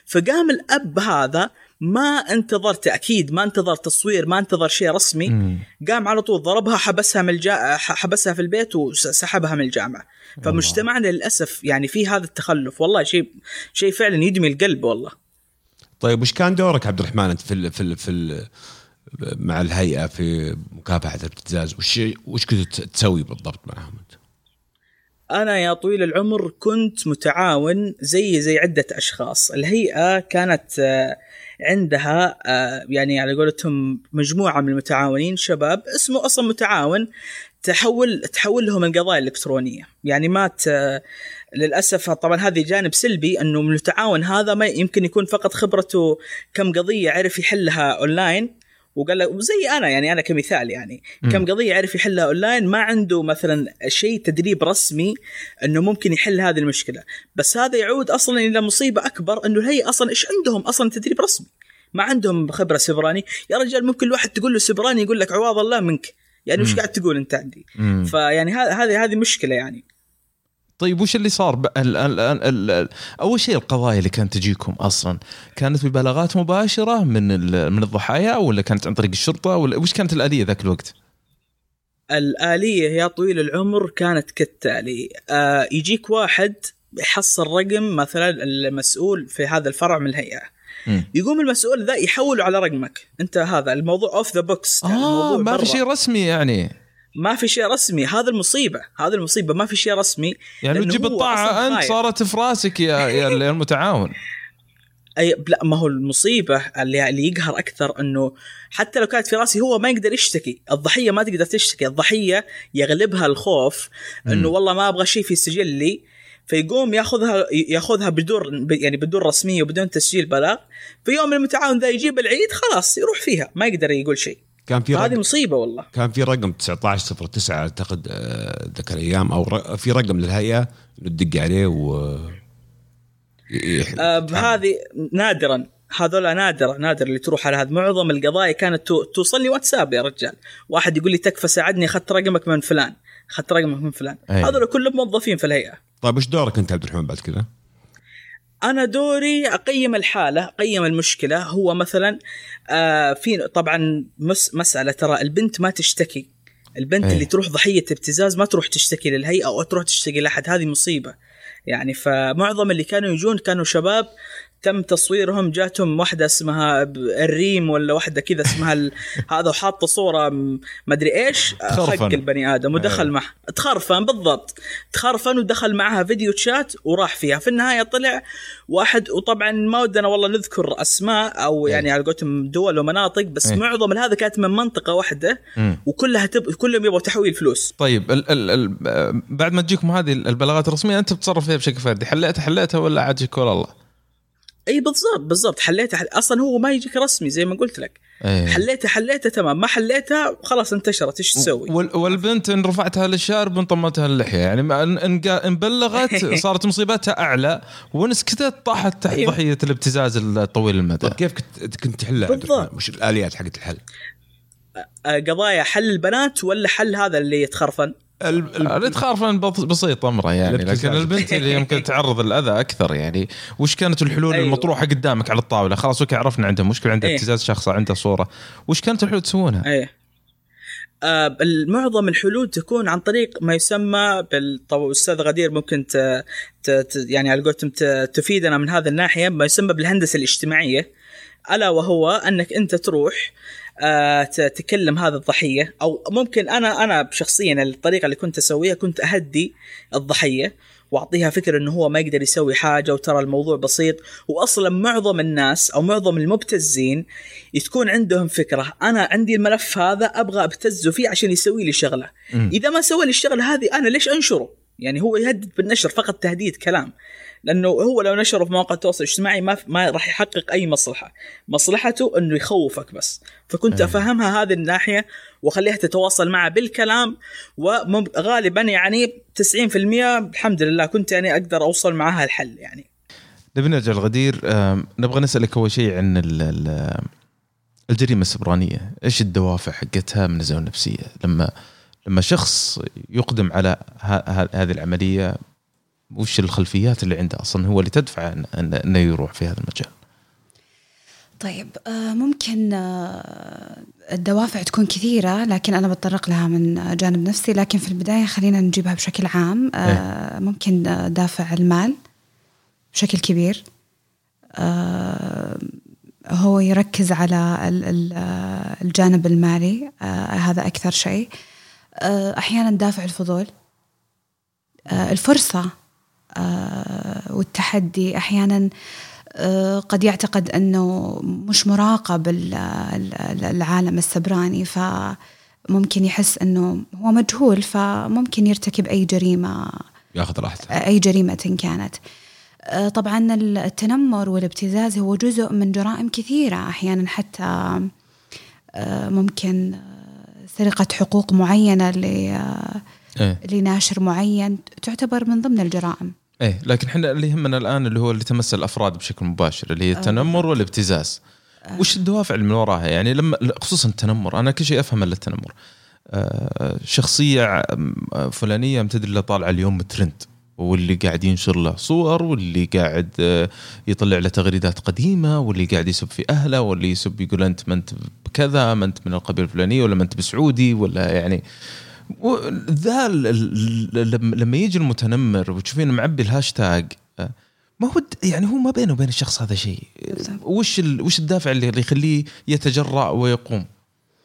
فقام الأب هذا ما انتظر تأكيد ما انتظر تصوير ما انتظر شيء رسمي مم. قام على طول ضربها حبسها من الجا... حبسها في البيت وسحبها من الجامعة. فمجتمعنا للأسف يعني في هذا التخلف. والله شيء شيء فعلا يدمي القلب والله. طيب وش كان دورك عبد الرحمن أنت في ال في ال في ال مع الهيئة في مكافحة الابتزاز وش وش كنت تسوي بالضبط معهم؟ أنا يا طويل العمر كنت متعاون زي زي عدة أشخاص. الهيئة كانت آه، عندها آه، يعني على قولتهم مجموعة من المتعاونين شباب اسمه أصلا متعاون تحول تحول لهم القضايا الإلكترونية. يعني ما ت... للأسف طبعا هذه جانب سلبي إنه من المتعاون هذا ما يمكن يكون فقط خبرته كم قضية عرف يحلها أونلاين. وقال لك زي أنا يعني أنا كمثال يعني. مم. كم قضية عرف يحلها أونلاين ما عنده مثلا شيء تدريب رسمي إنه ممكن يحل هذه المشكلة. بس هذا يعود أصلا إلى مصيبة أكبر إنه الهيئه أصلا إيش عندهم أصلا تدريب رسمي؟ ما عندهم خبرة سبراني. يا رجال ممكن الواحد تقول له سبراني يقول لك عوض الله منك. يعني وش. قاعد تقول أنت عندي. فيعني هذه هذه مشكلة يعني. طيب وش اللي صار ب... ال... ال... ال... ال... أول شيء القضايا اللي كانت تجيكم أصلا كانت ببلاغات مباشرة من. من الضحايا ولا كانت عن طريق الشرطة ولا وش كانت الآلية ذاك الوقت؟ الآلية يا طويل العمر كانت كالتالي آه يجيك واحد يحصل رقم مثلا المسؤول في هذا الفرع من الهيئة مم. يقوم المسؤول ذا يحوله على رقمك أنت هذا الموضوع off the books آه ما في شيء رسمي يعني ما في شيء رسمي. هذا المصيبة. هذا المصيبة. ما في شيء رسمي. يعني تجيب الطاعة أنت. صارت في راسك يا يا المتعاون. أي لا ما هو المصيبة اللي اللي يقهر أكثر إنه حتى لو كانت في راسي هو ما يقدر يشتكي، الضحية ما تقدر تشتكي، الضحية يغلبها الخوف إنه. والله ما أبغى شيء في سجلي فيقوم ياخذها ياخذها بدون يعني بدون رسمية وبدون تسجيل بلاغ. في يوم المتعاون ذا يجيب العيد خلاص يروح فيها. ما يقدر يقول شيء. كان في هذه مصيبة والله. كان في رقم 1909 أعتقد آه، ذاك الأيام أو في رقم للهيئة تدق عليه و آه هذه نادرا. هذول نادرة نادر اللي تروح على هذا معظم القضايا كانت تو- توصل لي واتساب يا رجال. واحد يقول لي تكفى ساعدني أخذت رقمك من فلان أخذت رقمك من فلان. هذول كلهم موظفين في الهيئة. طيب إيش دورك أنت عبد الرحمن بعد كذا؟ أنا دوري أقيم الحالة أقيم المشكلة. هو مثلا آه في طبعا مس مسألة ترى البنت ما تشتكي. البنت أي. اللي تروح ضحية ابتزاز ما تروح تشتكي للهيئة أو تروح تشتكي لأحد. هذه مصيبة. يعني فمعظم اللي كانوا يجون كانوا شباب تم تصويرهم جاتهم واحدة اسمها الريم ولا واحدة كذا اسمها ال... (laughs) هذا وحاطة صورة م- مدري إيش تخرفن. خق البني آدم ودخل أي. معه تخرفن بالضبط تخرفن ودخل معها فيديو تشات وراح فيها في النهاية طلع واحد وطبعا ما ودنا والله نذكر أسماء أو أي. يعني على قولتهم دول ومناطق بس أي. معظم هذا كانت من منطقة واحدة. وكلها تب... كلهم يبغوا تحويل فلوس طيب ال ال ال بعد ما تجيكم هذه البلاغات الرسمية أنت بتتصرف فيها بشكل فردي حليتها حليتها ولا عاد ولا الله؟ إي بالضبط بالضبط حليتها حل... أصلا هو ما يجيك رسمي زي ما قلت لك إيه. حليتها حليتها تمام ما حليتها خلاص انتشرت إيش تسوي؟ وال- والبنت إن رفعتها للشارب ان طمتها اللحيه يعني ما- ان إن بلغت (laughs) صارت مصيبتها أعلى وان سكتت طاحت تحت أيوه. ضحية الابتزاز الطويل المدى طيب كيف كنت كنت تحلها بالضبط. وش الآليات حقت الحل؟ قضايا حل البنات ولا حل هذا اللي يتخرفن؟ اللي تخارفن بط- بسيط أمره يعني. لكن البنت اللي يمكن تعرض الاذى أكثر يعني وش كانت الحلول أيوه. المطروحة قدامك على الطاولة خلاص أوكي عرفنا عنده مشكلة عنده إيه. ابتزاز شخص عنده صورة وش كانت الحلول تسوونها؟ إيه آه معظم الحلول تكون عن طريق ما يسمى بال طب أستاذ غدير ممكن ت... ت... ت... يعني على قولتهم ت... تفيدنا من هذه الناحية ما يسمى بالهندسة الاجتماعية ألا وهو أنك أنت تروح تكلم هذا الضحية أو ممكن أنا أنا شخصيا الطريقة اللي كنت أسويها كنت أهدي الضحية وأعطيها فكرة إنه هو ما يقدر يسوي حاجة وترى الموضوع بسيط. واصلا معظم الناس أو معظم المبتزين تكون عندهم فكرة أنا عندي الملف هذا أبغى أبتزه فيه عشان يسوي لي شغلة. مم. إذا ما سوى لي الشغلة هذه أنا ليش أنشره؟ يعني هو يهدد بالنشر فقط تهديد كلام. لأنه هو لو نشره في مواقع التواصل الاجتماعي ما ما راح يحقق أي مصلحة مصلحته إنه يخوفك بس فكنت أيه. أفهمها هذه الناحية وأخليها تتواصل معه بالكلام وغالبا يعني 90% الحمد لله كنت يعني أقدر أوصل معها الحل يعني نبي نرجع لغدير آم، نبغى نسألك أول شيء عن ال- ال- الجريمة السبرانية، إيش الدوافع حقتها من الزاويه النفسية؟ لما لما شخص يقدم على هذه العملية وش الخلفيات اللي عنده أصلا هو اللي تدفع إنه يروح في هذا المجال؟ طيب آه، ممكن آه، الدوافع تكون كثيرة لكن أنا بتطرق لها من جانب نفسي لكن في البداية خلينا نجيبها بشكل عام. آه، ممكن آه، دافع المال بشكل كبير. هو يركز على ال- ال- الجانب المالي هذا أكثر شيء. أحيانا دافع الفضول. الفرصة. والتحدي أحيانا آه، قد يعتقد أنه مش مراقب ال- ال- العالم السبراني فممكن يحس أنه هو مجهول فممكن يرتكب أي جريمة ياخذ راحته. أي جريمة كانت. آه، طبعا التنمر والابتزاز هو جزء من جرائم كثيرة أحيانا حتى آه، ممكن آه، سرقة حقوق آه، إيه. لناشر معين تعتبر من ضمن الجرائم. إيه لكن إحنا اللي يهمنا الآن اللي هو اللي تمس الأفراد بشكل مباشر اللي هي التنمر والابتزاز. وش الدوافع اللي من وراها يعني لما خصوصا التنمر أنا كل شيء افهم إلا التنمر. آه، شخصية آه، فلانية امتدري اللي طالعة اليوم ترند واللي قاعد ينشر له صور واللي قاعد آه، يطلع له تغريدات قديمة واللي قاعد يسب في أهله واللي يسب يقول أنت ما أنت بكذا ما أنت من القبيلة الفلانية ولا ما أنت بسعودي ولا يعني و- ذا لما- يجي المتنمر وتشوفين معبي الهاشتاج آه، ما هو يعني هو ما بينه وبين الشخص هذا شيء. وش ال- وش الدافع اللي يخليه يتجرأ ويقوم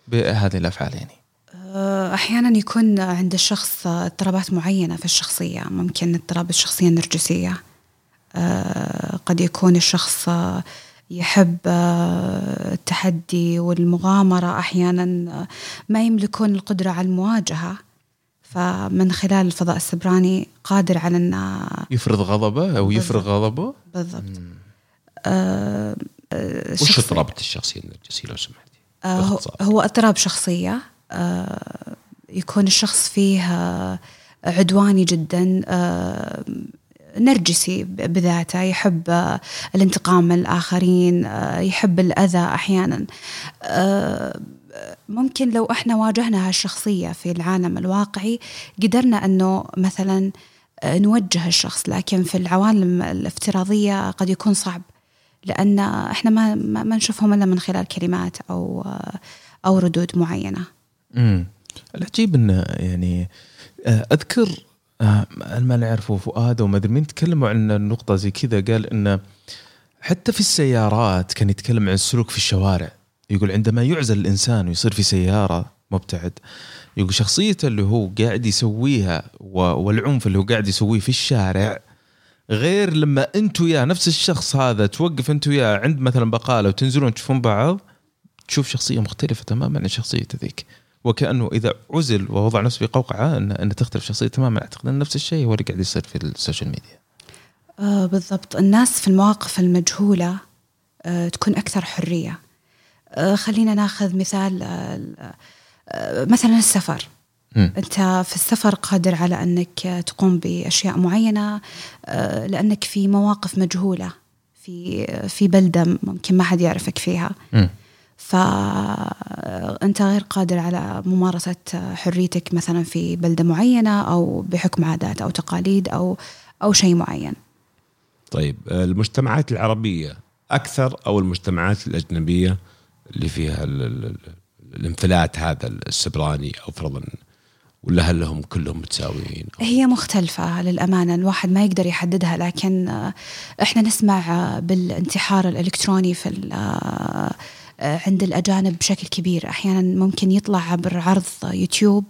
بهذه الأفعال يعني؟ آه، أحيانا يكون عند الشخص اضطرابات معينة في الشخصية ممكن اضطراب الشخصية النرجسية. آه، قد يكون الشخص يحب آه، التحدي والمغامرة أحيانا آه، ما يملكون القدرة على المواجهة. فمن خلال الفضاء السبراني قادر على أن يفرض غضبه أو يفرغ غضبه؟ بالضبط. آه، آه، وش اضطرابة الشخصية النرجسية لو سمحتي؟ آه، هو- اضطراب شخصية. آه، يكون الشخص فيه آه، عدواني جدا. آه، نرجسي بذاته يحب الانتقام من الآخرين يحب الأذى أحيانا. آه، ممكن لو إحنا واجهنا هالشخصية في العالم الواقعي قدرنا أنه مثلا آه، نوجه الشخص لكن في العوالم الافتراضية قد يكون صعب. لأن إحنا ما ما نشوفهم إلا من خلال كلمات أو آه، أو ردود معينة. امم العجيب إنه يعني آه، ما نعرفه فؤاد وما أدري. مين تكلموا عن النقطه زي كذا؟ قال انه حتى في السيارات كان يتكلم عن السلوك في الشوارع. يقول عندما يعزل الإنسان ويصير في سيارة مبتعد يقول شخصيته اللي هو قاعد يسويها والعنف اللي هو قاعد يسويه في الشارع غير لما أنت وياه نفس الشخص هذا توقف أنت وياه عند مثلا بقالة وتنزلون تشوفون بعض تشوف شخصية مختلفة تماما عن شخصيته ذيك. وكأنه إذا عزل ووضع نفسه في قوقعة ان, أن تختلف شخصيته تماما. أعتقد إن نفس الشيء هو اللي قاعد يصير في ال social media. آه بالضبط. الناس في المواقف المجهولة آه تكون أكثر حرية. آه خلينا ناخذ مثال آه آه مثلا السفر. مم. أنت في السفر قادر على آه، تقوم بأشياء معينة آه لأنك في مواقف مجهولة في في بلدة ممكن ما حد يعرفك فيها. مم. فأنت غير قادر على ممارسة حريتك مثلا في بلدة معينة أو بحكم عادات أو تقاليد أو أو شيء معين طيب المجتمعات العربية أكثر أو المجتمعات الأجنبية اللي فيها ال- ال- ال- الانفلات هذا السبراني أو فرضا ولا هل هم كلهم متساويين؟ هي مختلفة للأمانة الواحد ما يقدر يحددها لكن آه، إحنا نسمع آه، بالانتحار الإلكتروني في ال- آه، عند الأجانب بشكل كبير. أحيانا ممكن يطلع عبر عرض يوتيوب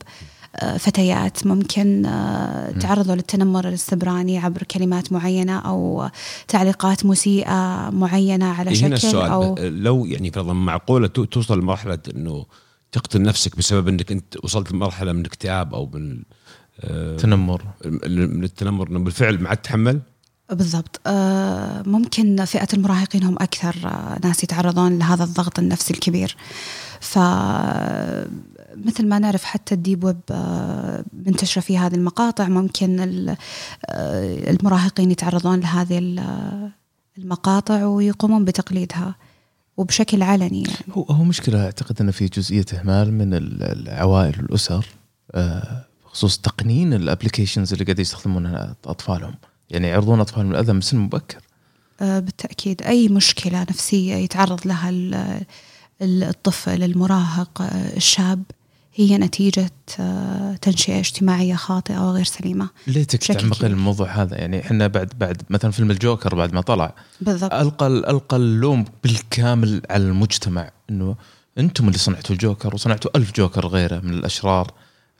آه، فتيات. ممكن آه، تعرضوا للتنمر السبراني عبر كلمات معينة أو تعليقات مسيئة معينة على إيه هنا شكل السؤال. أو أو لو يعني فرضا معقولة تو- توصل لمرحلة إنه تقتل نفسك بسبب إنك أنت وصلت لمرحلة من الاكتئاب أو من آه، تنمر. من التنمر إنه بالفعل ما عاد تتحمل بالضبط. آه، ممكن فئة المراهقين هم أكثر آه، ناس يتعرضون لهذا الضغط النفسي الكبير. ف مثل ما نعرف حتى ال deep web آه، منتشرة في هذه المقاطع. ممكن ال- المراهقين يتعرضون لهذه ال- المقاطع ويقومون بتقليدها وبشكل علني يعني. هو هو مشكلة أعتقد ان في جزئية إهمال من ال- العوائل والأسر آه، بخصوص تقنين الابلكيشنز اللي قاعد يستخدمونها أطفالهم. يعني يعرضون اطفالهم الأذى من سن مبكر. آه، بالتأكيد أي مشكلة نفسية يتعرض لها ال- ال- الطفل المراهق آه، الشاب هي نتيجة آه، تنشئة اجتماعية خاطئة وغير سليمة. بشكل تعمق. الموضوع هذا؟ يعني إحنا بعد بعد مثلا فيلم الجوكر بعد ما طلع بالضبط. ألقى ألقى اللوم بالكامل على المجتمع إنه أنتم اللي صنعتوا الجوكر وصنعتوا ألف جوكر غيره من الأشرار.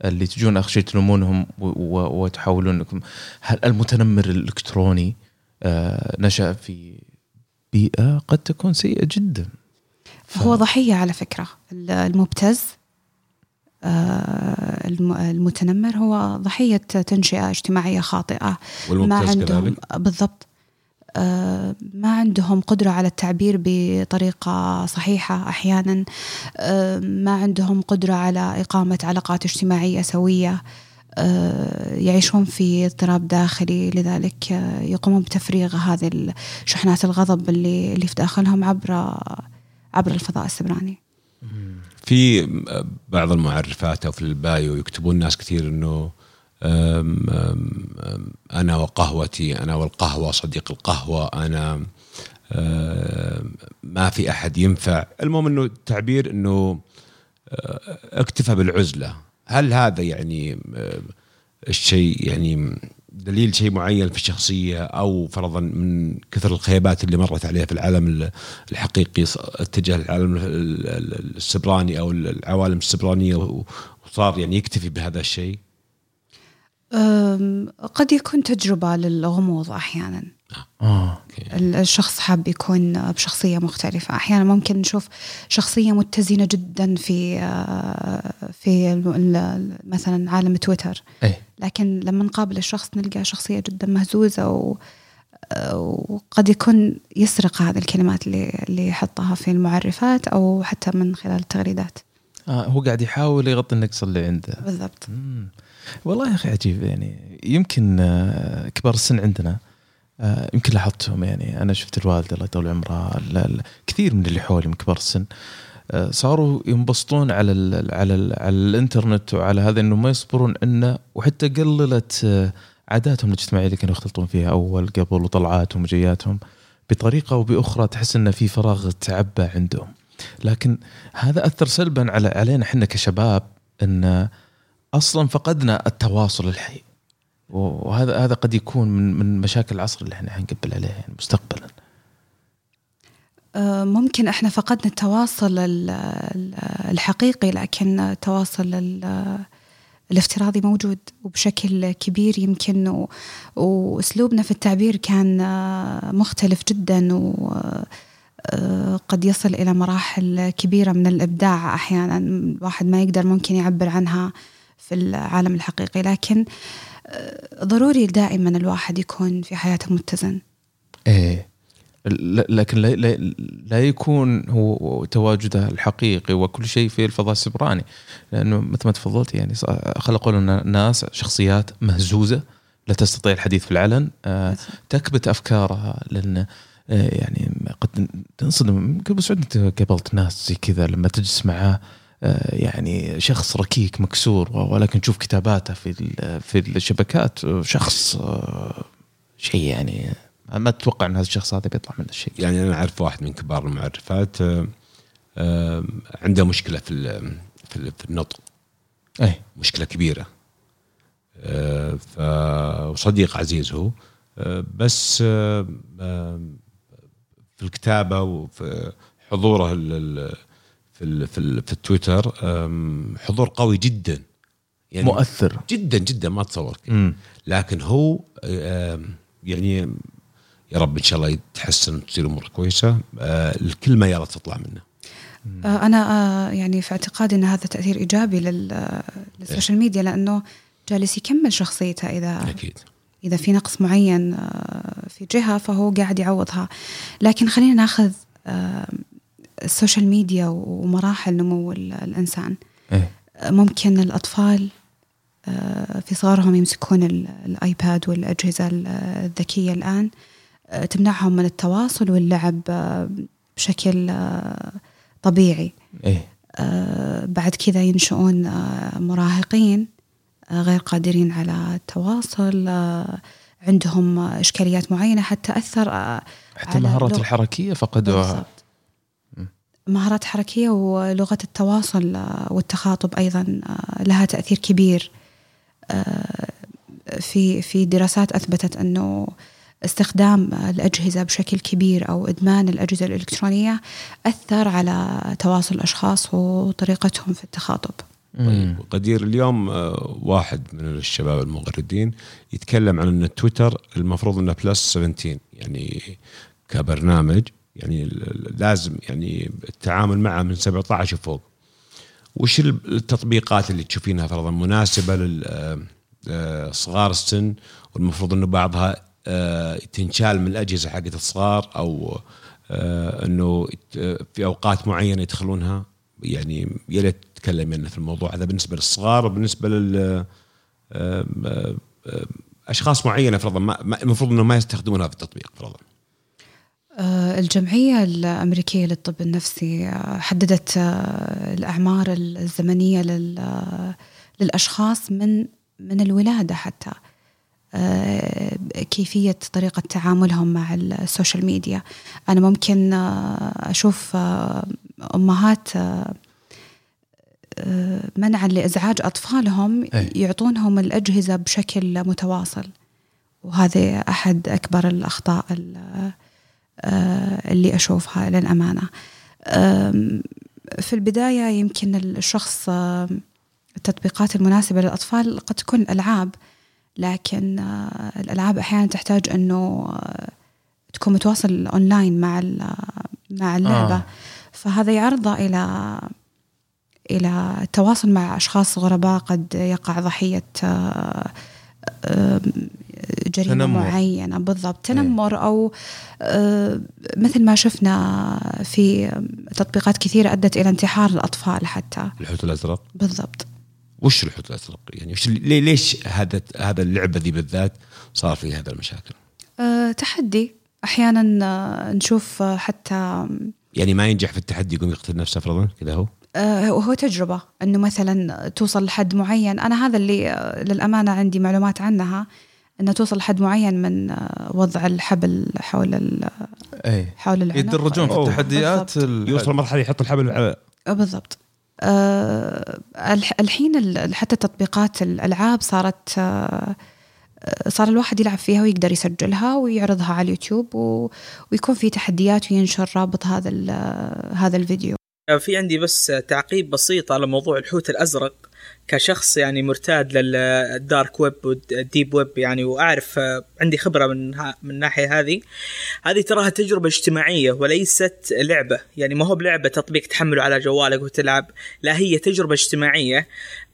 اللي تجون اخر شيء تلومونهم وتحاولون انكم هل المتنمر الإلكتروني آه، نشأ في بيئة قد تكون سيئة جدا. ف- هو ضحية على فكرة. ال- المبتز آه، الم- المتنمر هو ضحية تنشئة اجتماعية خاطئة. ما والممتاز عندهم كذلك؟ بالضبط. ما عندهم قدرة على التعبير بطريقة صحيحة أحيانا. آه، ما عندهم قدرة على إقامة علاقات اجتماعية سوية. آه، يعيشون في اضطراب داخلي لذلك آه، يقومون بتفريغ هذه شحنات الغضب اللي اللي في داخلهم عبر عبر الفضاء السبراني. في بعض المعرفات أو في البايو يكتبون ناس كثير إنه أنا وقهوتي أنا والقهوة صديق القهوة أنا أم، ما في أحد ينفع. المهم إنه تعبير إنه أه، اكتفى بالعزلة. هل هذا يعني أم، الشيء يعني دليل شيء معين في الشخصية أو فرضا من كثر الخيبات اللي مرت عليه في العالم الحقيقي اتجه للعالم ال- ال- السبراني أو العوالم السبرانية و- وصار يعني يكتفي بهذا الشيء؟ قد يكون تجربة للغموض أحيانا. ال- الشخص حاب يكون بشخصية مختلفة. أحيانا ممكن نشوف شخصية متزنة جدا في آه، في مثلا عالم تويتر. إيه. لكن لما نقابل الشخص نلقى شخصية جدا مهزوزة و آه، وقد يكون يسرق هذه الكلمات اللي اللي يحطها في المعرفات أو حتى من خلال التغريدات. آه هو قاعد يحاول يغطي النقص اللي عنده. بالضبط. مم. والله يا أخي عجيب يعني يمكن آه، كبار السن عندنا آه، يمكن لاحظتهم يعني أنا شفت الوالده الله يطول عمرها كثير من اللي حولي من كبار السن آه، صاروا ينبسطون على ال على ال على الإنترنت وعلى هذا إنه ما يصبرون عنه وحتى قللت عاداتهم الاجتماعية اللي كانوا يختلطون فيها أول قبل وطلعاتهم وجياتهم بطريقة أو بأخرى تحس انه في فراغ تعبى عندهم. لكن هذا أثر سلبا على علينا إحنا كشباب إن أصلا فقدنا التواصل الحي. وهذا هذا قد يكون من من مشاكل العصر اللي إحنا حنقبل عليه يعني مستقبلا. آه، ممكن إحنا فقدنا التواصل ال- ال- الحقيقي لكن التواصل ال- الافتراضي موجود وبشكل كبير يمكن و- وأسلوبنا في التعبير كان مختلف جدا وقد يصل إلى مراحل كبيرة من الإبداع أحيانا. الواحد ما يقدر ممكن يعبر عنها في العالم الحقيقي لكن آه، ضروري دائما الواحد يكون في حياته متزن. إيه. لكن لا, لا, لا يكون هو تواجده الحقيقي وكل شيء في الفضاء السبراني. لأنه مثل ما تفضلت يعني خلقوا لنا ناس شخصيات مهزوزة لا تستطيع الحديث في العلن آه، تكبت أفكارها لأن آه، يعني قد تنصدم. قبل سعود انت قابلت ناس زي كذا لما تجلس معاه يعني شخص ركيك مكسور ولكن تشوف كتاباته في في الشبكات آه، شخص آه، شيء يعني ما تتوقع إن هذا الشخص هذا بيطلع منه شيء يعني أنا أعرف واحد من كبار المعرفات آه، آه، عنده مشكلة في في ال- في النطق. إيه. مشكلة كبيرة. آه، وصديق عزيز هو. آه، بس آه، آه، في الكتابة وفي حضوره في ال- في ال- في التويتر حضور قوي جدا. يعني مؤثر. جدا جدا ما تصور كيف. امم لكن هو يعني يا رب إن شاء الله يتحسن وتصير اموره كويسة. آه، الكلمة يا رب تطلع منه. آه، أنا آه، يعني في اعتقادي أن هذا تأثير إيجابي لل- آه، للسوشيال ميديا لأنه جالس يكمل شخصيته إذا أكيد. إذا في نقص معين في جهة فهو قاعد يعوضها. لكن خلينا ناخذ ال social media ومراحل نمو ال- الإنسان. إيه. آه، ممكن الأطفال آه، في صغرهم يمسكون ال- الآيباد والأجهزة ال- الذكية الآن آه، تمنعهم من التواصل واللعب آه، بشكل طبيعي. آه، بعد كذا ينشؤون مراهقين غير قادرين على التواصل عندهم إشكاليات معينة حتى آه، حتى المهارات الحركية فقدوها. مهارات حركية ولغة التواصل آه، والتخاطب أيضا آه، لها تأثير كبير آه، في في دراسات أثبتت أنه استخدام الأجهزة بشكل كبير أو إدمان الأجهزة الإلكترونية أثر على تواصل الأشخاص وطريقتهم في التخاطب مم. قدير اليوم واحد من الشباب المغردين يتكلم عن إن تويتر المفروض إنه بلس 17 يعني كبرنامج يعني لازم يعني التعامل معه من 17 وفوق وش ال- التطبيقات اللي تشوفينها فرضا؟ مناسبة لصغار السن والمفروض إنه بعضها آه، تنشال من الأجهزة حقت الصغار أو آه، إنه في أوقات معينة يدخلونها. يعني يا ريت تتكلم يعني في الموضوع هذا بالنسبة للصغار وبالنسبة لل آه، آه، آه، أشخاص معينة فرضا المفروض إنه ما يستخدمونها في التطبيق فرضا. آه، الجمعية الأمريكية للطب النفسي آه، حددت آه، الأعمار الزمنية لل- آه، للأشخاص من من الولادة حتى آه، كيفية طريقة تعاملهم مع السوشيال ميديا أنا ممكن آه، أشوف آه، أمهات آه، آه، منعا لإزعاج أطفالهم. يعطونهم الأجهزة بشكل متواصل وهذا أحد أكبر الأخطاء ال- آه، اللي أشوفها للأمانة في البداية يمكن الشخص التطبيقات المناسبة للأطفال قد تكون الألعاب لكن آه، الألعاب أحيانا تحتاج أنه آه، تكون متواصل أونلاين مع مع اللعبة آه. فهذا يعرضه إلى إلى التواصل مع أشخاص غرباء قد يقع ضحية جريمة تنمر. معينة بالضبط. تنمر أو آه، مثل ما شفنا في تطبيقات كثيرة أدت إلى انتحار الأطفال حتى. الحوت الأزرق؟ بالضبط. وش الحوت الأزرق؟ يعني وش ليش هذا هذا اللعبة ذي بالذات صار فيه هذا المشاكل؟ آه، تحدي. أحيانا آه، نشوف حتى يعني ما ينجح في التحدي يقوم يقتل نفسه فرضا؟ كذا هو؟ وهو تجربة أنه مثلا توصل لحد معين. أنا هذا اللي للأمانة عندي معلومات عنها. أنه توصل لحد معين من آه، وضع الحبل حول ال- اي حول العنق. يتدرجون في. التحديات يوصل مرحلة يحط الحبل على آه، بالضبط. الح- الحين ال- حتى تطبيقات الألعاب صارت آه، صار الواحد يلعب فيها ويقدر يسجلها ويعرضها على اليوتيوب و- ويكون في تحديات وينشر رابط هذا ال- هذا الفيديو. في عندي بس تعقيب بسيط على موضوع الحوت الأزرق. كشخص يعني مرتاد لل dark web وال deep web يعني وأعرف آه، عندي خبرة من من الناحيه هذه. هذه تراها تجربة اجتماعية وليست لعبة. يعني ما هو بلعبة تطبيق تحمله على جوالك وتلعب لا هي تجربة اجتماعية.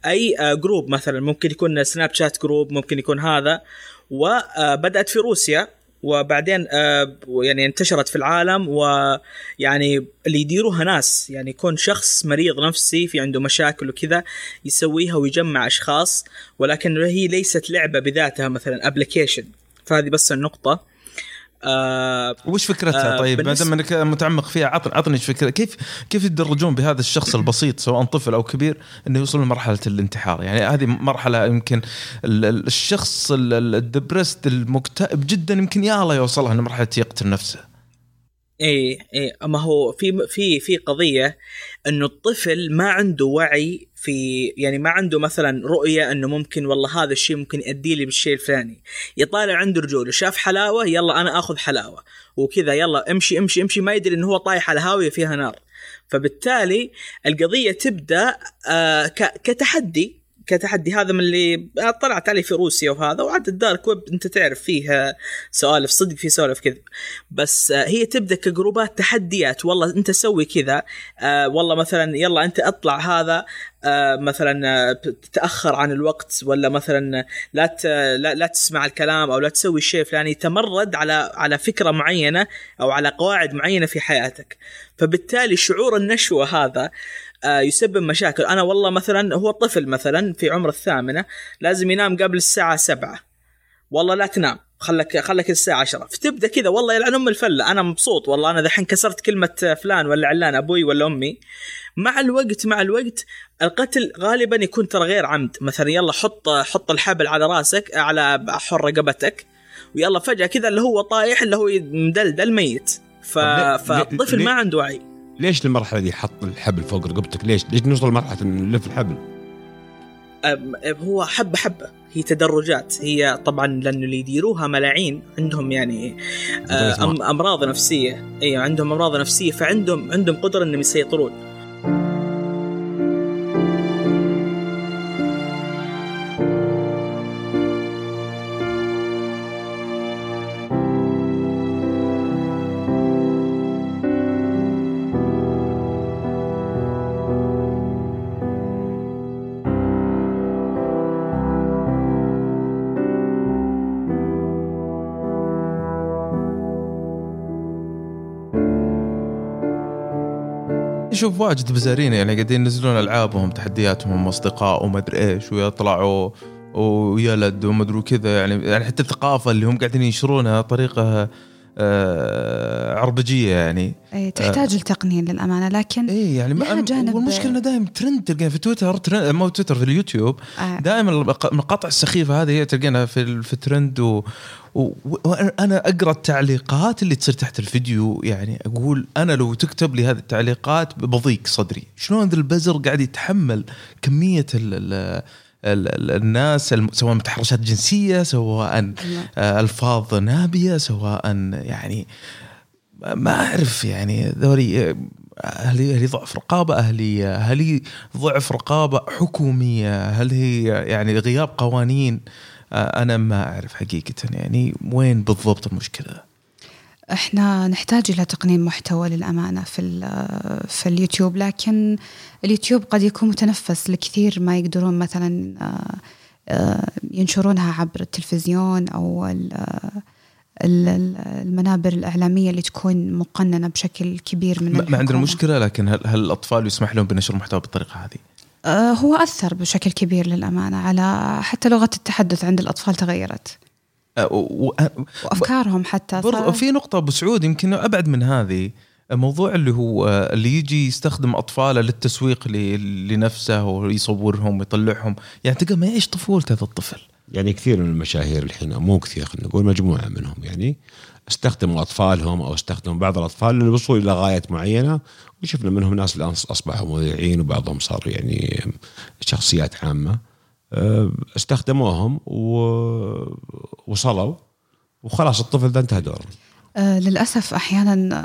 أي آه، group مثلا ممكن يكون سناب شات group ممكن يكون هذا. وبدات في روسيا. وبعدين آه، يعني انتشرت في العالم ويعني اللي يديروها ناس. يعني يكون شخص مريض نفسي في عنده مشاكل وكذا يسويها ويجمع أشخاص ولكن هي ليست لعبة بذاتها مثلا application فهذه بس النقطة. آه وش فكرتها؟ آه، طيب ما دام انك متعمق فيها عطني عطني فكرة. كيف كيف يتدرجون بهذا الشخص البسيط سواء طفل أو كبير إنه يوصل لمرحلة الانتحار؟ يعني هذه مرحلة يمكن ال- ال- الشخص ال- ال- الدبرست المكتئب جدا يمكن يا الله يوصلها لمرحلة يقتل نفسه. إي إي أما هو في في في قضية إنه الطفل ما عنده وعي في يعني ما عنده مثلا رؤية إنه ممكن والله هذا الشيء ممكن يؤدي لي بالشيء الفلاني. يطالع عنده رجوله شاف حلاوة يلا أنا آخذ حلاوة. وكذا يلا امشي امشي امشي. ما يدري إنه هو طايح على هاوية فيها نار. فبالتالي القضية تبدأ آه كتحدي. كتحدي هذا من اللي طلعت عليه في روسيا وهذا وعاد الدارك ويب أنت تعرف فيه سوالف صدق في سوالف كذا. بس آه، هي تبدأ كجروبات تحديات والله أنت سوي كذا آه والله مثلا يلا أنت اطلع هذا آه مثلا آه، تتاخر عن الوقت ولا مثلا لا لا, لا تسمع الكلام أو لا تسوي الشيء الفلاني تمرد على على فكرة معينة أو على قواعد معينة في حياتك. فبالتالي شعور النشوة هذا آه، يسبب مشاكل. أنا والله مثلا هو طفل مثلا في عمر الثامنة لازم ينام قبل الساعة سبعة. والله لا تنام خلك خلك الساعة 10 فتبدأ كذا والله يلعن أم الفلة. أنا مبسوط والله أنا ذحين كسرت كلمة فلان ولا علان أبوي ولا أمي. مع الوقت مع الوقت القتل غالبا يكون ترى غير عمد. مثلا يلا حط حط الحبل على راسك على حر رقبتك ويلا فجأة كذا اللي هو طايح اللي هو مدلدل ميت. ف... فالطفل ما عنده وعي. ليش المرحلة دي حط الحبل فوق رقبتك؟ ليش؟ ليش نوصل لمرحلة نلف الحبل؟ هو حبة حبة. هي تدرجات. هي طبعا لأنه اللي يديروها ملاعين. عندهم يعني آه، أم- أمراض نفسية. اي عندهم أمراض نفسية. فعندهم عندهم قدرة إنهم يسيطرون. شوف واجد بزارين يعني قاعدين ينزلون ألعابهم تحدياتهم أصدقاء وما أدري إيش ويطلعوا ويلد وما أدري كذا يعني يعني حتى الثقافة اللي هم قاعدين ينشرونها طريقة آه عربجية يعني أي تحتاج التقنين للأمانة لكن إيه يعني ما جانب- والمشكلة إنه دائما ترند تلقيها في تويتر ترند مو تويتر في اليوتيوب آه. دائما المقاطع السخيفة هذه هي تلقينها في في الترند و... وأنا أقرأ التعليقات اللي تصير تحت الفيديو يعني أقول أنا لو تكتب لي هذه التعليقات بضيق صدري شلون ذا البزر قاعد يتحمل كمية ال... ال... ال... ال... الناس. سواء متحرشات جنسية سواء آه، ألفاظ نابية سواء يعني ما أعرف يعني ذولي هل هي هل هي ضعف رقابة اهليه؟ هل هي ضعف رقابة حكومية؟ هل هي يعني غياب قوانين؟ آه، أنا ما أعرف حقيقة يعني وين بالضبط المشكلة؟ إحنا نحتاج إلى تقنين محتوى للأمانة في ال- في اليوتيوب لكن اليوتيوب قد يكون متنفس لكثير ما يقدرون مثلا آه، آه، ينشرونها عبر التلفزيون ال- المنابر الإعلامية اللي تكون مقننة بشكل كبير من ما ما عندنا. مشكلة لكن هل, هل الأطفال يسمح لهم بنشر محتوى بالطريقة هذه؟ آه، هو أثر بشكل كبير للأمانة على حتى لغة التحدث عند الأطفال تغيرت. و- و- وأفكارهم حتى برضو في نقطة أبو سعود يمكن أبعد من هذه موضوع اللي هو آه، اللي يجي يستخدم أطفاله للتسويق ل- لنفسه ويصورهم ويطلعهم. يعني تلقى ما يعيش طفولته هذا الطفل. يعني كثير من المشاهير الحين مو كثير خلينا نقول مجموعة منهم يعني استخدموا أطفالهم أو استخدموا بعض الأطفال للوصول إلى غايات معينة وشفنا منهم ناس الآن أصبحوا مذيعين وبعضهم صار يعني شخصيات عامة. أه، استخدموهم و- وصلوا وخلاص الطفل ده انتهى دوره. آه للأسف أحيانا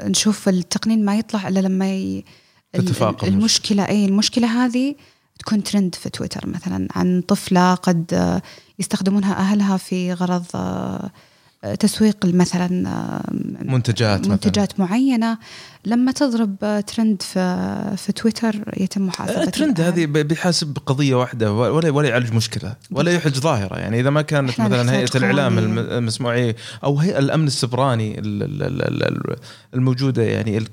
آه، نشوف التقنين ما يطلع إلا لما ي... تتفاقم المشكلة أي المشكلة هذه تكون ترند في تويتر مثلا عن طفلة قد يستخدمونها أهلها في غرض تسويق مثلا آه، منتجات مثلاً. منتجات معينة لما تضرب آه، ترند في في تويتر يتم محاسبة الترند الأهل. هذه بيحاسب بقضية واحدة ولا ولا يعالج مشكلة ولا يحج ظاهرة يعني إذا ما كانت مثلا نحتاج هيئة الإعلام قوانين. الم- المسموعية أو هيئة الأمن السبراني ال- ال- ال- ال- الموجودة يعني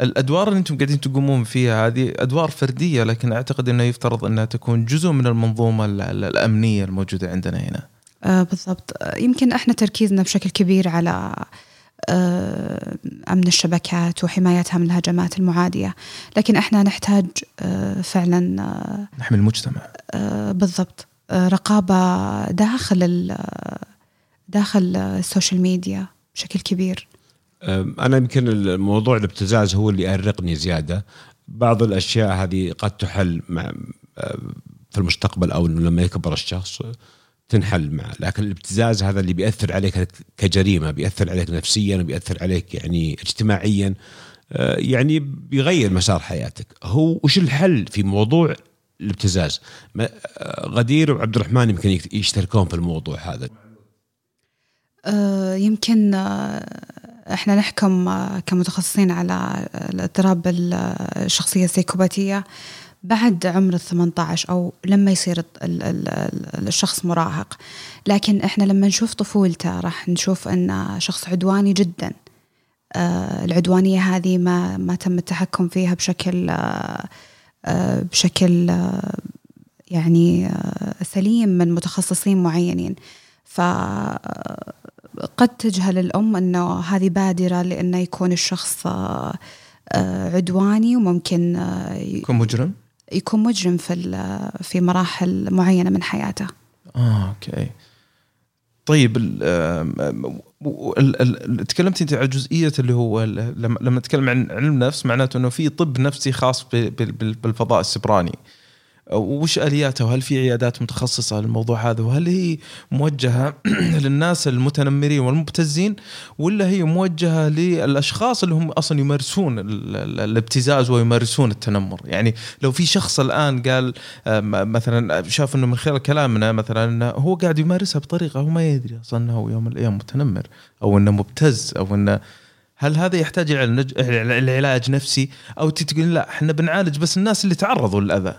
الأدوار اللي أنتم قاعدين تقومون فيها هذه أدوار فردية لكن أعتقد أنه يفترض أنها تكون جزء من المنظومة ال- ال- الأمنية الموجودة عندنا هنا آه بالضبط. آه، يمكن إحنا تركيزنا بشكل كبير على آه، أمن الشبكات وحمايتها من الهجمات المعادية. لكن إحنا نحتاج آه، فعلا آه، نحمي المجتمع. آه، بالضبط. آه، رقابة داخل ال- داخل ال social media بشكل كبير. أم، أنا يمكن الموضوع الابتزاز هو اللي يأرقني زيادة. بعض الأشياء هذه قد تحل مع في المستقبل أو إنه لما يكبر الشخص. تنحل معه. لكن الابتزاز هذا اللي بيأثر عليك كجريمة بيأثر عليك نفسيا وبيأثر عليك يعني اجتماعيا أه، يعني بيغير مسار حياتك. هو وش الحل في موضوع الابتزاز؟ أه، غدير وعبد الرحمن يمكن يشتركون في الموضوع هذا. آه، يمكن آه، إحنا نحكم آه، كمتخصصين على الاضطراب ال- الشخصية السيكوباتية. بعد عمر ال 18 أو لما يصير ال- ال- ال- الشخص مراهق. لكن إحنا لما نشوف طفولته راح نشوف انه شخص عدواني جدا. آه، العدوانية هذه ما ما تم التحكم فيها بشكل آه، آه، بشكل يعني سليم من متخصصين معينين. فقد تجهل الأم أنه هذه بادرة لأنه يكون الشخص عدواني وممكن يكون مجرم؟ يكون مجرم في في مراحل معينة من حياته. آه أوكي. طيب تكلمت أنت عن جزئية اللي هو لما نتكلم عن علم نفس معناته إنه في طب نفسي خاص بالفضاء السبراني. وش آلياته؟ وهل في عيادات متخصصة للموضوع هذا؟ وهل هي موجهة (clears throat) للناس المتنمرين والمبتزين ولا هي موجهة للأشخاص اللي هم أصلا يمارسون ال- ال- الابتزاز ويمارسون التنمر؟ يعني لو في شخص الآن قال آم، مثلا شاف إنه من خلال كلامنا مثلا هو قاعد يمارسها بطريقة هو ما يدري أصلا إنه يوم من الأيام متنمر أو إنه مبتز أو إنه هل هذا يحتاج إلى علاج نفسي؟ أو تقول لا إحنا بنعالج بس الناس اللي تعرضوا للأذى.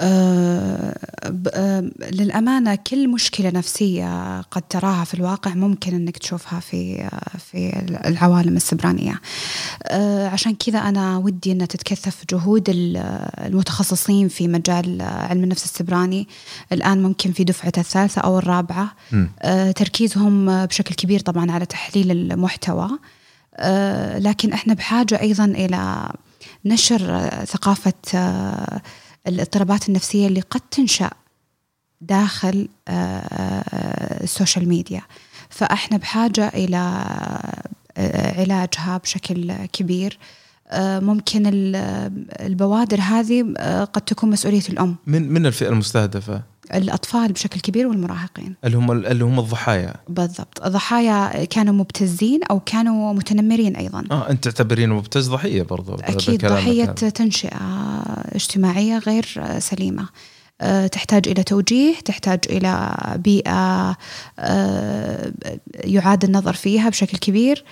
آه، آه، للأمانة كل مشكلة نفسية قد تراها في الواقع ممكن أنك تشوفها في آه، في العوالم السبرانية. عشان كذا أنا ودي أن تتكثف جهود ال- المتخصصين في مجال علم النفس السبراني. الآن ممكن في دفعة الثالثة أو الرابعة. تركيزهم بشكل كبير طبعا على تحليل المحتوى. لكن إحنا بحاجة أيضا إلى نشر ثقافة الاضطرابات النفسية اللي قد تنشأ داخل آه، آه، السوشيال ميديا فإحنا بحاجة إلى آه، علاجها بشكل كبير. آه، ممكن ال- البوادر هذه آه، قد تكون مسؤولية الأم. من من الفئة المستهدفة؟ الأطفال بشكل كبير والمراهقين. اللي هم اللي هم الضحايا. بالضبط. ضحايا كانوا مبتزين أو كانوا متنمرين أيضا. آه أنت تعتبرينه مبتز ضحية برضو أكيد بكلامك ضحية هذا. تنشئة اجتماعية غير سليمة. أه، تحتاج إلى توجيه تحتاج إلى بيئة أه، يعاد النظر فيها بشكل كبير.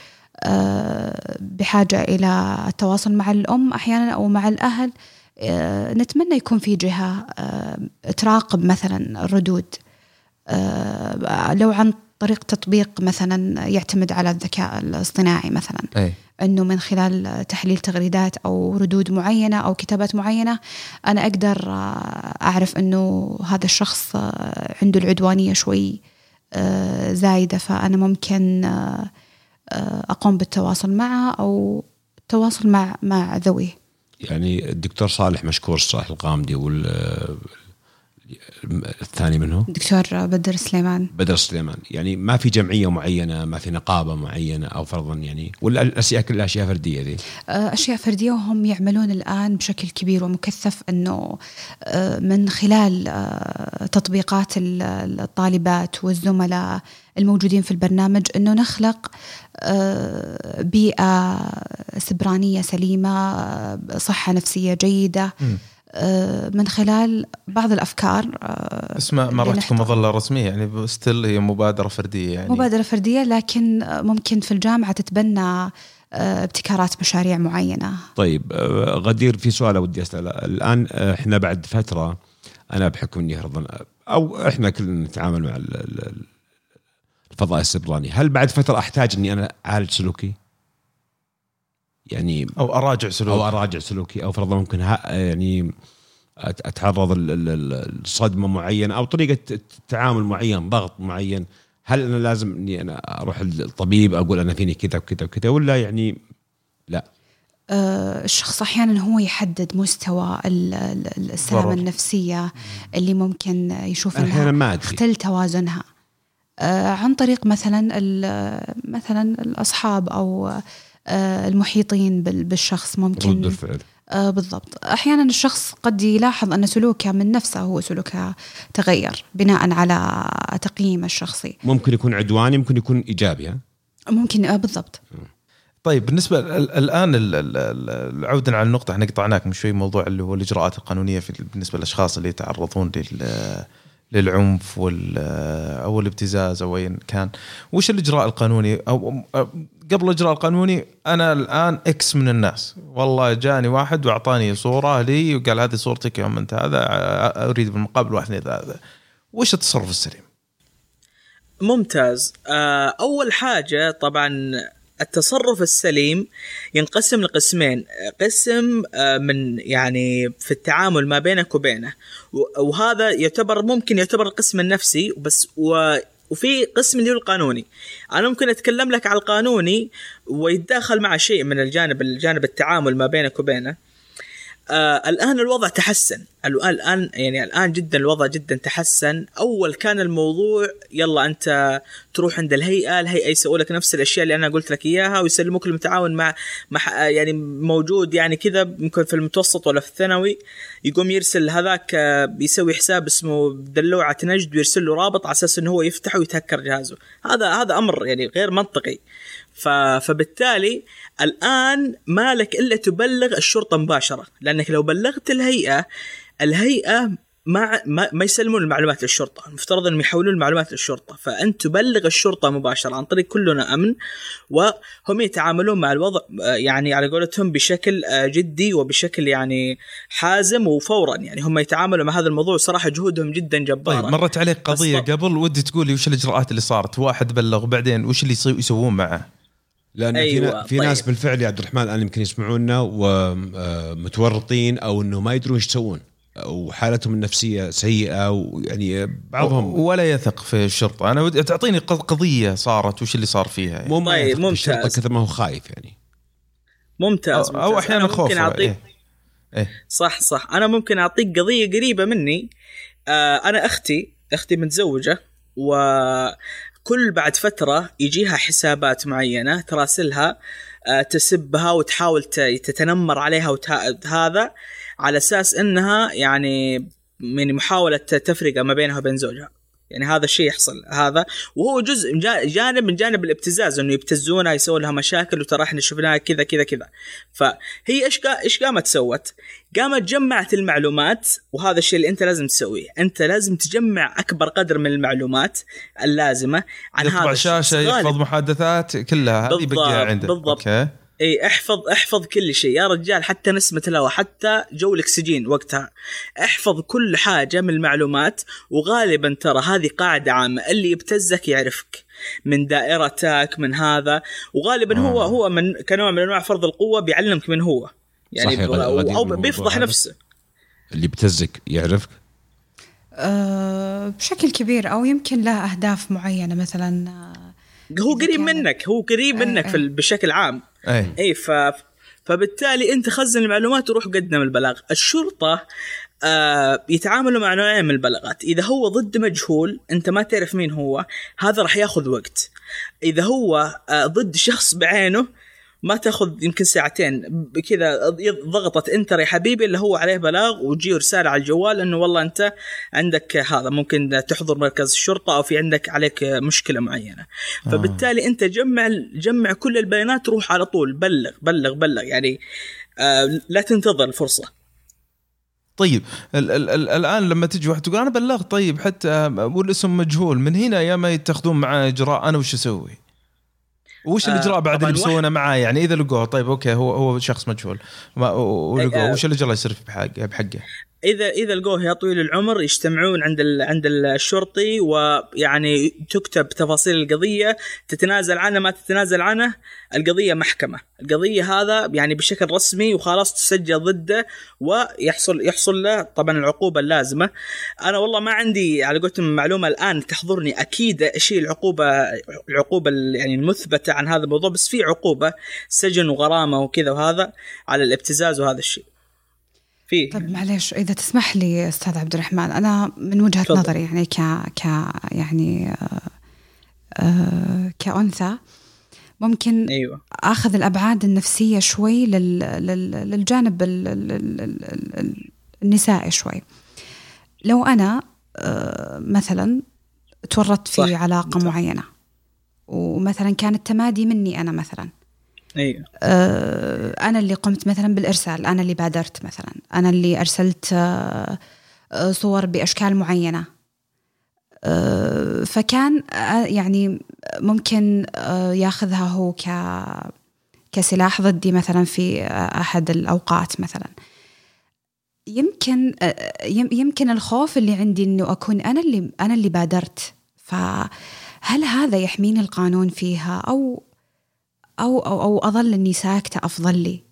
بحاجة إلى التواصل مع الأم أحيانا أو مع الأهل آه، نتمنى يكون في جهة آه، تراقب مثلا الردود آه، لو عن طريق تطبيق مثلا يعتمد على الذكاء الاصطناعي مثلا أي. إنه من خلال تحليل تغريدات أو ردود معينة أو كتابات معينة أنا أقدر آه، أعرف إنه هذا الشخص آه، عنده العدوانية شوي آه، زايدة فأنا ممكن آه، أقوم بالتواصل معه أو التواصل مع مع ذويه. يعني الدكتور صالح مشكور صالح القامدي الثاني منه دكتور بدر سليمان. بدر سليمان. يعني ما في جمعية معينة ما في نقابة معينة أو فرضا يعني ولا الاشياء كلها أشياء فردية ذي؟ آه، أشياء فردية وهم يعملون الآن بشكل كبير ومكثف أنه آه، من خلال آه، تطبيقات ال- الطالبات والزملاء الموجودين في البرنامج أنه نخلق بيئة سبرانية سليمة آه، صحة نفسية جيدة. آه، من خلال بعض الأفكار آه، بس ما ما اللي راح تكون مظلة رسمية يعني ستيل هي مبادرة فردية يعني. مبادرة فردية لكن ممكن في الجامعة تتبنى آه، ابتكارات مشاريع معينة. طيب آه، غدير في سؤال ودي اساله الآن آه، إحنا بعد فترة أنا بحكم اني فرضا أو إحنا كلنا نتعامل مع ال- ال- ال- الفضاء السبراني. هل بعد فترة أحتاج إني أنا أعالج سلوكي؟ يعني أو أراجع سلوك. أو أراجع سلوكي أو فرضا ممكن ها يعني أت- أتعرض لصدمه معينة أو طريقة تعامل معين ضغط معين. هل أنا لازم إني أنا أروح للطبيب أقول أنا فيني كذا وكذا وكذا ولا يعني لا؟ آه، الشخص أحيانا هو يحدد مستوى ال- ال- السلامة ضرر. النفسية اللي ممكن يشوف انها ما أدري. اختل توازنها. آه، عن طريق مثلا ال- مثلا الأصحاب أو المحيطين بال- بالشخص رد ممكن الفعل. آه، بالضبط. أحيانا الشخص قد يلاحظ أن سلوكه من نفسه هو سلوكه تغير بناء على تقييمه الشخصي. ممكن يكون عدواني ممكن يكون إيجابي ها؟ ممكن آه، بالضبط. طيب بالنسبة ال- الآن ال- ال- ال- عودا على النقطة إحنا قطعناك من شوي موضوع اللي هو الإجراءات القانونية في بالنسبة للأشخاص اللي يتعرضون لل للعنف وال أو الابتزاز أو ايا كان. وش الإجراء القانوني؟ أو أو قبل الإجراء القانوني أنا الآن إكس من الناس. والله جاني واحد وأعطاني صورة لي وقال هذه صورتك يوم أنت هذا أريد بالمقابل واحد اثنين ثلاثة. وش التصرف السليم؟ ممتاز. آه، أول حاجة طبعا التصرف السليم ينقسم لقسمين. قسم آه، من يعني في التعامل ما بينك وبينه. وهذا يعتبر ممكن يعتبر القسم النفسي بس وفي قسم اللي هو القانوني. أنا ممكن أتكلم لك على القانوني ويتداخل مع شيء من الجانب الجانب التعامل ما بينك وبينه. آه الآن الوضع تحسن. ال- الآن يعني الآن جدا الوضع جدا تحسن. أول كان الموضوع يلا أنت تروح عند الهيئة الهيئة يسووا لك نفس الأشياء اللي أنا قلت لك إياها ويسلموك المتعاون مع مع يعني موجود يعني كذا ممكن في المتوسط ولا في الثانوي. يقوم يرسل هذاك آه، يسوي حساب اسمه دلوعة نجد ويرسل له رابط على أساس إنه هو يفتحه ويتهكر جهازه هذا هذا أمر يعني غير منطقي. فبالتالي الآن ما لك إلا تبلغ الشرطة مباشرة لأنك لو بلغت الهيئة الهيئة ما ما, ما يسلمون المعلومات للشرطة، المفترض إنهم يحولون المعلومات للشرطة، فأنت تبلغ الشرطة مباشرة عن طريق كلنا أمن وهم يتعاملون مع الوضع آه، يعني على قولتهم بشكل آه، جدي وبشكل يعني حازم وفورا. يعني هم يتعاملوا مع هذا الموضوع صراحة جهودهم جدا جبارة. طيب مرت عليك قضية قبل ودي تقول لي وش الإجراءات اللي صارت؟ واحد بلغ بعدين وش اللي يسوون معه؟ لأن في, أيوة، نا- في طيب. ناس بالفعل يا عبد الرحمن الآن يمكن يسمعونا ومتورطين أو إنه ما يدرون إيش يسوون. وحالتهم النفسية سيئة ويعني بعضهم ولا يثق في الشرطة أنا ودي تعطيني قضية صارت وش اللي صار فيها يعني. مو ما طيب، يثق في الشرطة ممتاز. كثر ما هو خايف يعني ممتاز, أو, ممتاز. أو أحيانا خوف ممكن اعطيك إيه. إيه. صح صح أنا ممكن أعطيك قضية قريبة مني آه أنا أختي أختي متزوجة وكل بعد فترة يجيها حسابات معينة تراسلها آه تسبها وتحاول تتنمر عليها وهذا على أساس إنها يعني من محاولة تفرقة ما بينها وبين زوجها. يعني هذا الشيء يحصل. هذا وهو جزء جا- جانب من جانب الابتزاز إنه يبتزونها يسوون لها مشاكل وترى إحنا شفناها كذا كذا كذا. فهي إيش إيش قامت سوت؟ قامت جمعت المعلومات وهذا الشيء اللي أنت لازم تسويه، أنت لازم تجمع أكبر قدر من المعلومات اللازمة عن هذا الشيء. شاشة يحفظ محادثات كلها هذه بقيها عنده بالضبط. okay. إي احفظ احفظ كل شيء. يا رجال حتى نسمة الهواء حتى جو الأكسجين وقتها. احفظ كل حاجة من المعلومات وغالبا ترى هذه قاعدة عامة. اللي يبتزك يعرفك. من دائرتك من هذا. وغالبا آه. هو هو من كنوع من أنواع فرض القوة بيعلمك من هو. يعني صحيح، أو بالموضوع بيفضح. نفسه. اللي يبتزك يعرفك؟ أه بشكل كبير أو يمكن له أهداف معينة مثلا آه، هو قريب منك. هو قريب إيه، منك في بشكل عام. اي اي ف فبالتالي أنت خزن المعلومات وروح قدم البلاغ. الشرطة آه يتعاملوا مع نوعين من البلاغات. إذا هو ضد مجهول أنت ما تعرف مين هو هذا راح ياخذ وقت. إذا هو آه ضد شخص بعينه ما تاخذ يمكن ساعتين. كذا ضغطت انتر يا حبيبي اللي هو عليه بلاغ وتجيه رسالة على الجوال انه والله انت عندك هذا ممكن تحضر مركز الشرطة أو في عندك عليك مشكلة معينة. فبالتالي انت جمع جمع كل البيانات روح على طول بلغ بلغ بلغ. يعني آه لا تنتظر الفرصة. طيب ال ال ال الآن لما تجي واحد تقول أنا بلغت طيب حتى والاسم مجهول من هنا يا ما يتخذون معاه إجراء أنا وش أسوي؟ وش آه، الاجراء بعد طبعاً اللي بيسوونه معاه يعني إذا لقوه طيب أوكي هو هو شخص مجهول ولقوه آه. وش الإجراء يصير بحقه بحقه؟ إذا إذا لقوه يا طويل العمر يجتمعون عند ال عند الشرطي ويعني تكتب تفاصيل القضية تتنازل عنه ما تتنازل عنه القضية محكمة. القضية هذا يعني بشكل رسمي وخلاص تسجل ضده ويحصل يحصل له طبعا العقوبة اللازمة. أنا والله ما عندي على قولتهم معلومة الآن تحضرني أكيد إيش العقوبه العقوبه ال- يعني المثبتة عن هذا الموضوع بس في عقوبة سجن وغرامة وكذا وهذا على الابتزاز وهذا الشيء. فيه طب معلش إذا تسمح لي أستاذ عبد الرحمن أنا من وجهة تفضل. نظري يعني ك ك يعني آه، آه، كأنثى ممكن أيوه آخذ الأبعاد النفسية شوي لل... لل... للجانب ال... ال... ال... ال... ال... النسائي شوي لو أنا آه، مثلا تورطت في صح. علاقة معينة ومثلا كان التمادي مني أنا مثلا آه، أنا اللي قمت مثلا بالإرسال أنا اللي بادرت مثلا أنا اللي أرسلت آه، آه، صور بأشكال معينة. آه، فكان يعني ممكن ياخذها هو ك كسلاح ضدي مثلا في أحد الأوقات مثلا. يمكن يم- يمكن الخوف اللي عندي إنه أكون أنا اللي أنا اللي بادرت. فهل هذا يحميني القانون فيها؟ أو أو أو, أو أظل إني ساكتة أفضل لي.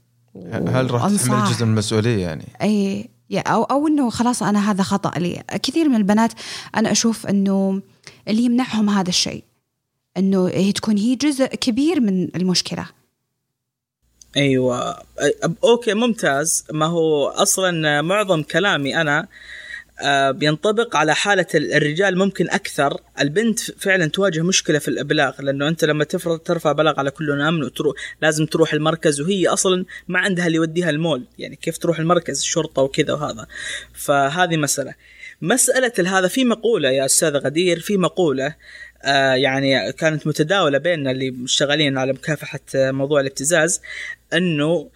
هل راح تحمل. جزء من المسؤولية يعني؟ اي يا- أو أو إنه خلاص أنا هذا خطأ لي. كثير من البنات أنا أشوف إنه اللي يمنعهم هذا الشيء إنه هي تكون هي جزء كبير من المشكلة. أيوه. أوكي ممتاز. ما هو أصلا معظم كلامي أنا آه، بينطبق على حالة ال- الرجال ممكن أكثر. البنت فعلا تواجه مشكلة في الإبلاغ لأنه أنت لما تفرض ترفع بلاغ على كل أمن وتروح لازم تروح المركز وهي أصلا ما عندها اللي يوديها المول. يعني كيف تروح المركز الشرطة وكذا وهذا. فهذه مسألة. مسألة هذا في مقولة يا أستاذ غدير في مقولة آه يعني كانت متداولة بيننا اللي شغالين على مكافحة آه، موضوع الابتزاز أنه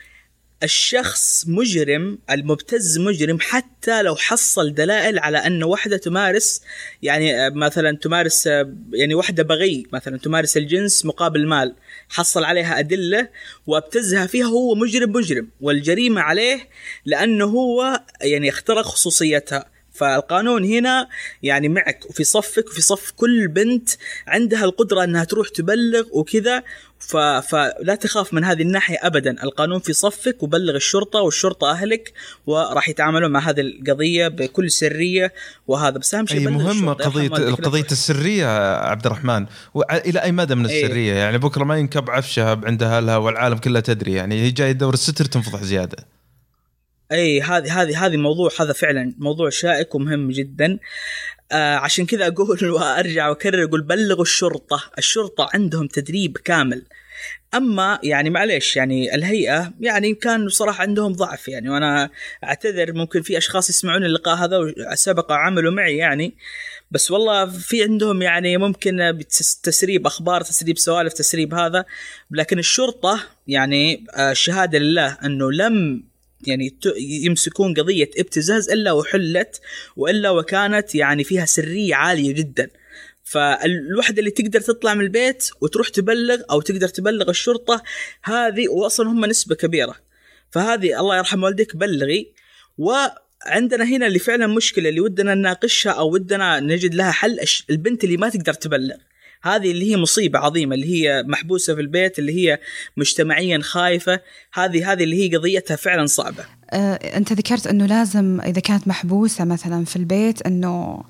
الشخص مجرم المبتز مجرم حتى لو حصل دلائل على أن وحدة تمارس يعني آه، مثلا تمارس آه، يعني وحدة بغي مثلا تمارس الجنس مقابل مال حصل عليها أدلة وأبتزها فيها هو مجرم مجرم والجريمة عليه لأنه هو يعني اخترق خصوصيتها. فالقانون هنا يعني معك وفي صفك وفي صف كل بنت عندها القدرة أنها تروح تبلغ وكذا ف... فلا تخاف من هذه الناحية أبدا. القانون في صفك وبلغ الشرطة والشرطة أهلك وراح يتعاملوا مع هذه القضية بكل سرية وهذا. بس أهم شيء لا قضيه تروح. السرية يا عبد الرحمن. وع- إلى أي مدى من إيه. السرية؟ يعني بكرة ما ينكب عفشها عند أهلها والعالم كلها تدري. يعني هي جاي تدور الستر تنفضح زيادة. اي هذه هذه هذه موضوع هذا فعلا موضوع شائك ومهم جدا. آه عشان كذا أقول (laughs) وأرجع وأكرر أقول بلغوا الشرطة. الشرطة عندهم تدريب كامل. أما يعني معليش يعني الهيئة يعني كان بصراحة عندهم ضعف يعني. وأنا أعتذر ممكن في أشخاص يسمعون اللقاء هذا وسبق عملوا معي يعني. بس والله في عندهم يعني ممكن تسريب أخبار تسريب سوالف تسريب هذا. لكن الشرطة يعني آه، شهادة لله إنه لم يعني يمسكون قضية ابتزاز إلا وحلت وإلا وكانت يعني فيها سرية عالية جدا. فالوحدة اللي تقدر تطلع من البيت وتروح تبلغ أو تقدر تبلغ الشرطة هذه واصلا هم نسبة كبيرة. فهذه الله يرحم والديك بلغي. وعندنا هنا اللي فعلا مشكلة اللي ودنا نناقشها أو ودنا نجد لها حل البنت اللي ما تقدر تبلغ. هذه اللي هي مصيبة عظيمة اللي هي محبوسة في البيت اللي هي مجتمعيا خايفة هذه هذه اللي هي قضيتها فعلا صعبة آه، أنت ذكرت إنه لازم إذا كانت محبوسة مثلا في البيت إنه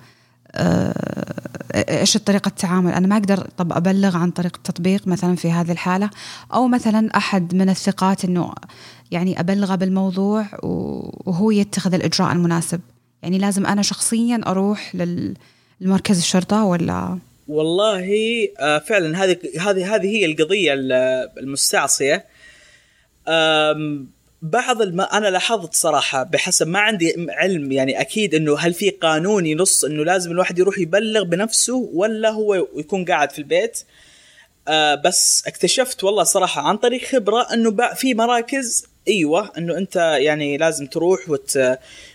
آه، إيش طريقة التعامل؟ أنا ما أقدر طب أبلغ عن طريق التطبيق مثلا في هذه الحالة أو مثلا أحد من الثقات إنه يعني أبلغه بالموضوع وهو يتخذ الإجراء المناسب. يعني لازم أنا شخصيا أروح لل- لمركز الشرطة ولا والله آه، فعلا هذه هذه هذه هي القضية ال- المستعصية. بعض الم... أنا لاحظت صراحة بحسب ما عندي علم يعني أكيد إنه هل في قانون ينص إنه لازم الواحد يروح يبلغ بنفسه ولا هو يكون قاعد في البيت؟ آه بس اكتشفت والله صراحة عن طريق خبرة إنه في مراكز إيوه إنه أنت يعني لازم تروح وت...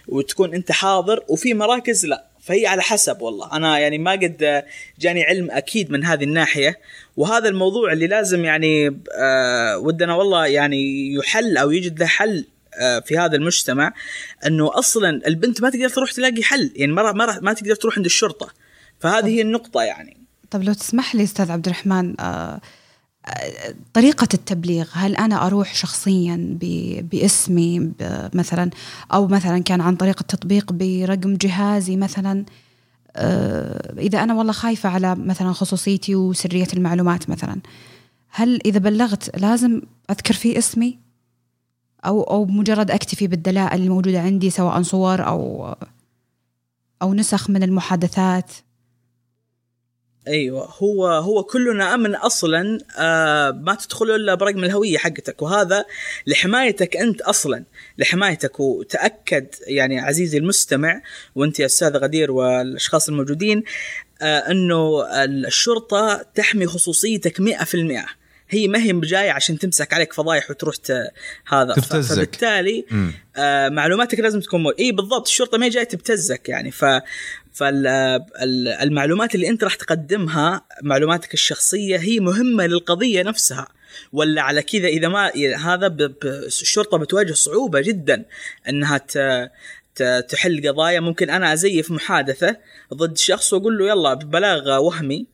وتكون أنت حاضر وفي مراكز لا. فهي على حسب والله. أنا يعني ما قد جاني علم أكيد من هذه الناحية وهذا الموضوع اللي لازم يعني آه ودنا والله يعني يحل أو يجد له حل آه في هذا المجتمع إنه أصلا البنت ما تقدر تروح تلاقي حل يعني ما ما ما تقدر تروح عند الشرطة. فهذه هي النقطة يعني. طب لو تسمح لي أستاذ عبد الرحمن آه، طريقة التبليغ هل أنا أروح شخصيا باسمي مثلا أو مثلا كان عن طريق التطبيق برقم جهازي مثلا؟ آه، إذا أنا والله خايفة على مثلا خصوصيتي وسرية المعلومات مثلا هل إذا بلغت لازم أذكر فيه اسمي؟ أو أو مجرد أكتفي بالدلائل الموجودة عندي سواء صور أو أو نسخ من المحادثات؟ أيوه هو هو كلنا امن أصلا آه ما تدخل إلا برقم الهوية حقتك وهذا لحمايتك أنت أصلا لحمايتك وتأكد يعني عزيزي المستمع وأنت يا أستاذ غدير والأشخاص الموجودين آه إنه الشرطة تحمي خصوصيتك 100% هي ما هي جاية عشان تمسك عليك فضايح وتروح ت... هذا تبتزك. فبالتالي. آه، معلوماتك لازم تكون مو... إي بالضبط الشرطة ما هي جاية تبتزك يعني ف فالمعلومات اللي انت راح تقدمها معلوماتك الشخصية هي مهمة للقضية نفسها ولا على كذا إذا ما هذا. الشرطة بتواجه صعوبة جدا إنها. تحل قضايا ممكن أنا أزيف محادثة ضد شخص وأقول له يلا ببلاغ وهمي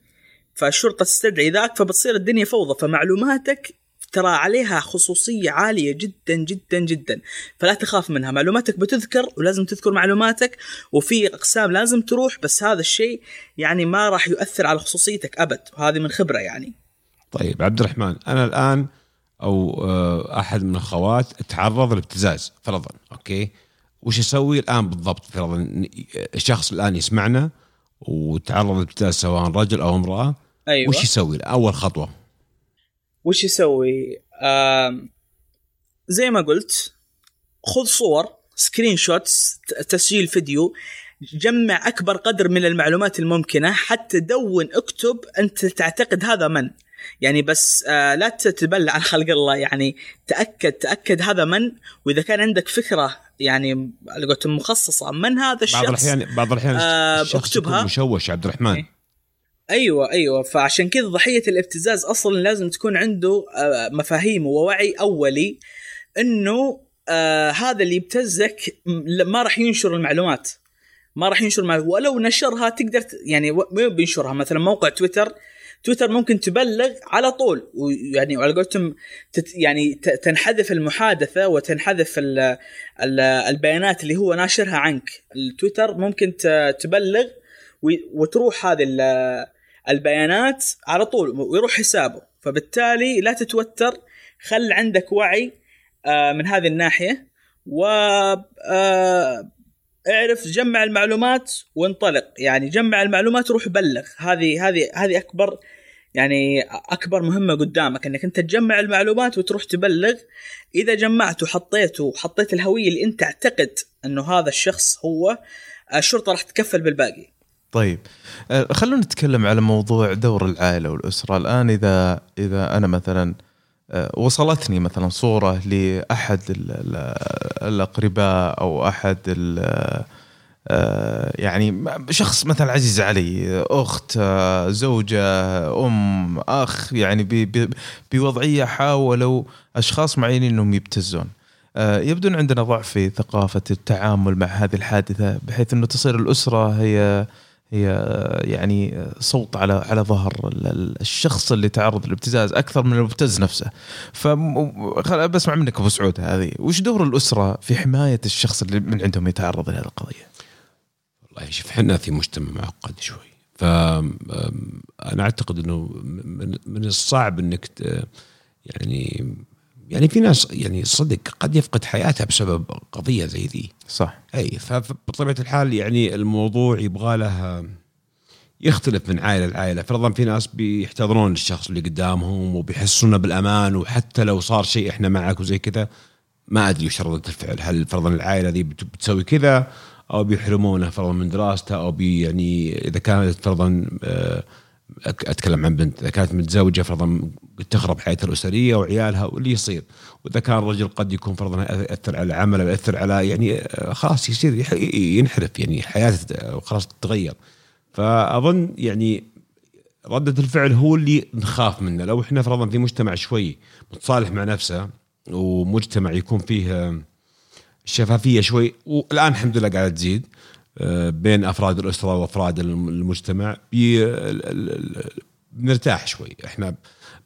فالشرطة تستدعي ذاك فبتصير الدنيا فوضى فمعلوماتك ترى عليها خصوصية عالية جدا جدا جدا. فلا تخاف منها. معلوماتك بتذكر ولازم تذكر معلوماتك وفي أقسام لازم تروح بس هذا الشيء يعني ما راح يؤثر على خصوصيتك أبد. وهذه من خبرة يعني. طيب عبد الرحمن أنا الآن أو آه، أحد من الأخوات تعرض لابتزاز فرضا أوكي؟ وش أسوي الآن بالضبط؟ فرضا الشخص الآن يسمعنا وتعرض لابتزاز سواء رجل أو امرأة أيوه. وش يسوي؟ أول خطوة. وش يسوي؟ زي ما قلت خذ صور screenshots تسجيل فيديو. جمع أكبر قدر من المعلومات الممكنة. حتى دون اكتب أنت تعتقد هذا من. يعني بس آه لا تتبلى عن خلق الله. يعني تأكد تأكد هذا من. وإذا كان عندك فكرة يعني على مخصصة من هذا الشخص؟ بعض الأحيان بعض الأحيان آه، اكتبها. مشوش عبد الرحمن. إيه. أيوه أيوه. فعشان كذا ضحية الابتزاز أصلا لازم تكون عنده آه، مفاهيم ووعي أولي إنه آه هذا اللي يبتزك ما راح ينشر المعلومات. ما راح ينشر المعلومات. ولو نشرها تقدر يعني و- مو بينشرها. مثلا موقع تويتر تويتر ممكن تبلغ على طول. ويعني وعلى قولتهم تت يعني تنحذف المحادثة وتنحذف ال ال البيانات اللي هو ناشرها عنك. التويتر ممكن تبلغ وتروح هذه البيانات على طول ويروح حسابه. فبالتالي لا تتوتر خل عندك وعي آه، من هذه الناحية و آه، اعرف جمع المعلومات وانطلق. يعني جمع المعلومات روح بلغ. هذه هذه هذه أكبر يعني أكبر مهمة قدامك إنك أنت تجمع المعلومات وتروح تبلغ. إذا جمعت وحطيت وحطيت الهوية اللي أنت تعتقد إنه هذا الشخص هو الشرطة راح تكفل بالباقي. طيب. آه، خلونا نتكلم على موضوع دور العائلة والأسرة. الآن إذا إذا أنا مثلا آه، وصلتني مثلا صورة لأحد ال- ال- الأقرباء أو أحد آه، يعني شخص مثلا عزيز علي أخت زوجة أم أخ يعني بوضعية حاولوا أشخاص معينين إنهم يبتزون. يبدو ان عندنا ضعف في ثقافة التعامل مع هذه الحادثة بحيث إنه تصير الأسرة هي هي يعني صوت على على ظهر ال- ال- الشخص اللي تعرض للابتزاز أكثر من المبتز نفسه. فخل بسمع منك أبو سعود هذه، وش دور الأسرة في حماية الشخص اللي من عندهم يتعرض لهذه القضية؟ والله شوف إحنا في مجتمع معقد شوي فأنا أعتقد أنه من, من الصعب أنك ت- يعني يعني في ناس يعني صدق قد يفقد حياتها بسبب قضية زي ذي. صح. أي فبطبيعة الحال يعني الموضوع يبغى له يختلف من عائلة لعائلة. فرضا في ناس بيحتضنون الشخص اللي قدامهم وبيحسونه بالأمان وحتى لو صار شيء إحنا معك وزي كذا ما أدري وش ردة الفعل. هل فرضا العائلة ذي بت- بتسوي كذا أو بيحرمونه فرضا من دراسته أو بي يعني إذا كانت فرضا آه، أتكلم عن بنت إذا كانت متزوجة فرضا بتخرب حياتها الأسرية وعيالها واللي يصير. وإذا كان الرجل قد يكون فرضا يأثر على عمله يأثر على يعني آه، خلاص يصير ينحرف يعني حياته آه، خلاص تتغير. فأظن يعني ردة الفعل هو اللي نخاف منه. لو إحنا فرضا في مجتمع شوي متصالح مع نفسه ومجتمع يكون فيه آه، الشفافيه شوي والآن الحمد لله قاعدة تزيد آه، بين أفراد الأسرة وأفراد الم- المجتمع بنرتاح شوي. إحنا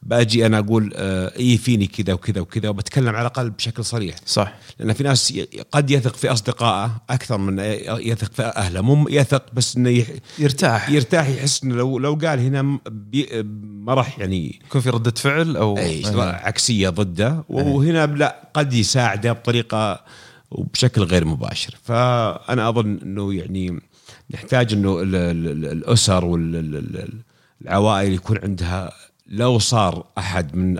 باجي أنا أقول آه، اي فيني كذا وكذا وكذا وبتكلم على الأقل بشكل صريح. صح. لأن في ناس قد يثق في أصدقائه أكثر من يثق في أهله. مو يثق بس إنه يح- يرتاح. يرتاح يحس إنه لو لو قال هنا بي- ما راح يعني يكون في ردة فعل أو اي عكسية ضده. وهنا لا قد يساعده بطريقة وبشكل غير مباشر. فأنا أظن إنه يعني نحتاج إنه ال- ال- ال- الأسر والعوائل يكون عندها لو صار أحد من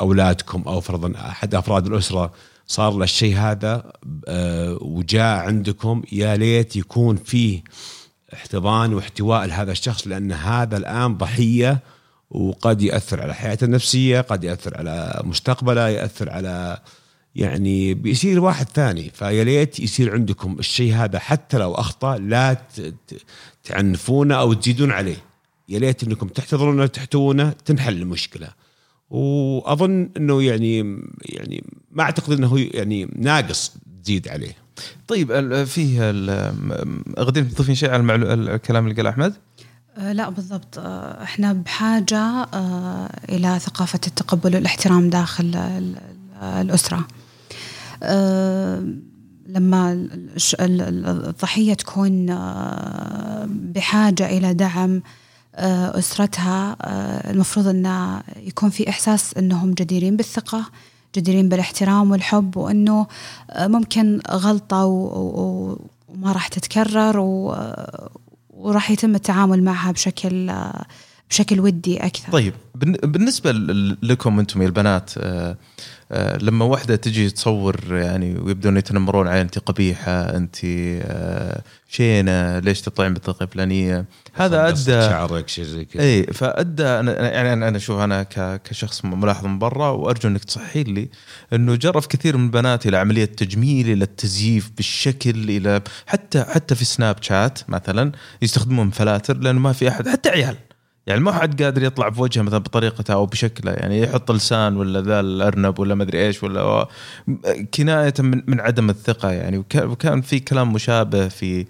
أولادكم أو فرضا أحد أفراد الأسرة صار له الشيء هذا آه، وجاء عندكم يا ليت يكون فيه احتضان واحتواء لهذا الشخص لأن هذا الآن ضحية وقد يأثر على حياته النفسية، قد يأثر على مستقبله، يأثر على يعني بيصير واحد ثاني فيا ليت يصير عندكم الشيء هذا حتى لو أخطأ لا تعنفونه أو تزيدون عليه. يا ليت إنكم تحتضنونه تحتوونه تنحل المشكلة. وأظن إنه يعني يعني ما أعتقد إنه يعني ناقص تزيد عليه. طيب ال- فيه ال- غدير تضيفين شيء على المعلو... الكلام اللي قاله أحمد؟ آه، لا بالضبط آه، إحنا بحاجة آه، إلى ثقافة التقبل والاحترام داخل ال- ال- الأسرة آه، لما الش- ال- ال- الضحية تكون بحاجة إلى دعم أسرتها آه، المفروض أن يكون في إحساس أنهم جديرين بالثقة جديرين بالاحترام والحب وأنه آه، ممكن غلطة وما راح تتكرر وراح يتم التعامل معها بشكل بشكل ودي أكثر. طيب بالن- بالنسبة ل- لكم أنتم يا البنات آه، آه، لما واحدة تجي تصور يعني ويبدون يتنمرون على انت قبيحة انت آه، شينة ليش تطلعين بالطريقة الفلانية؟ هذا ادى شعرك شيء زي كذا. اي فأدى يعني أنا أشوف أنا كشخص ملاحظ من برا وأرجو أنك تصحي لي إنه جرف كثير من البنات إلى عملية تجميل إلى التزييف بالشكل إلى حتى حتى في سناب شات مثلا يستخدمون فلاتر لأنه ما في احد حتى عيال. يعني ما حد قادر يطلع في وجهه مثلا بطريقته أو بشكله يعني يحط لسان ولا ذا الأرنب ولا ما أدري إيش ولا كناية من, من عدم الثقة يعني وكان في كلام مشابه في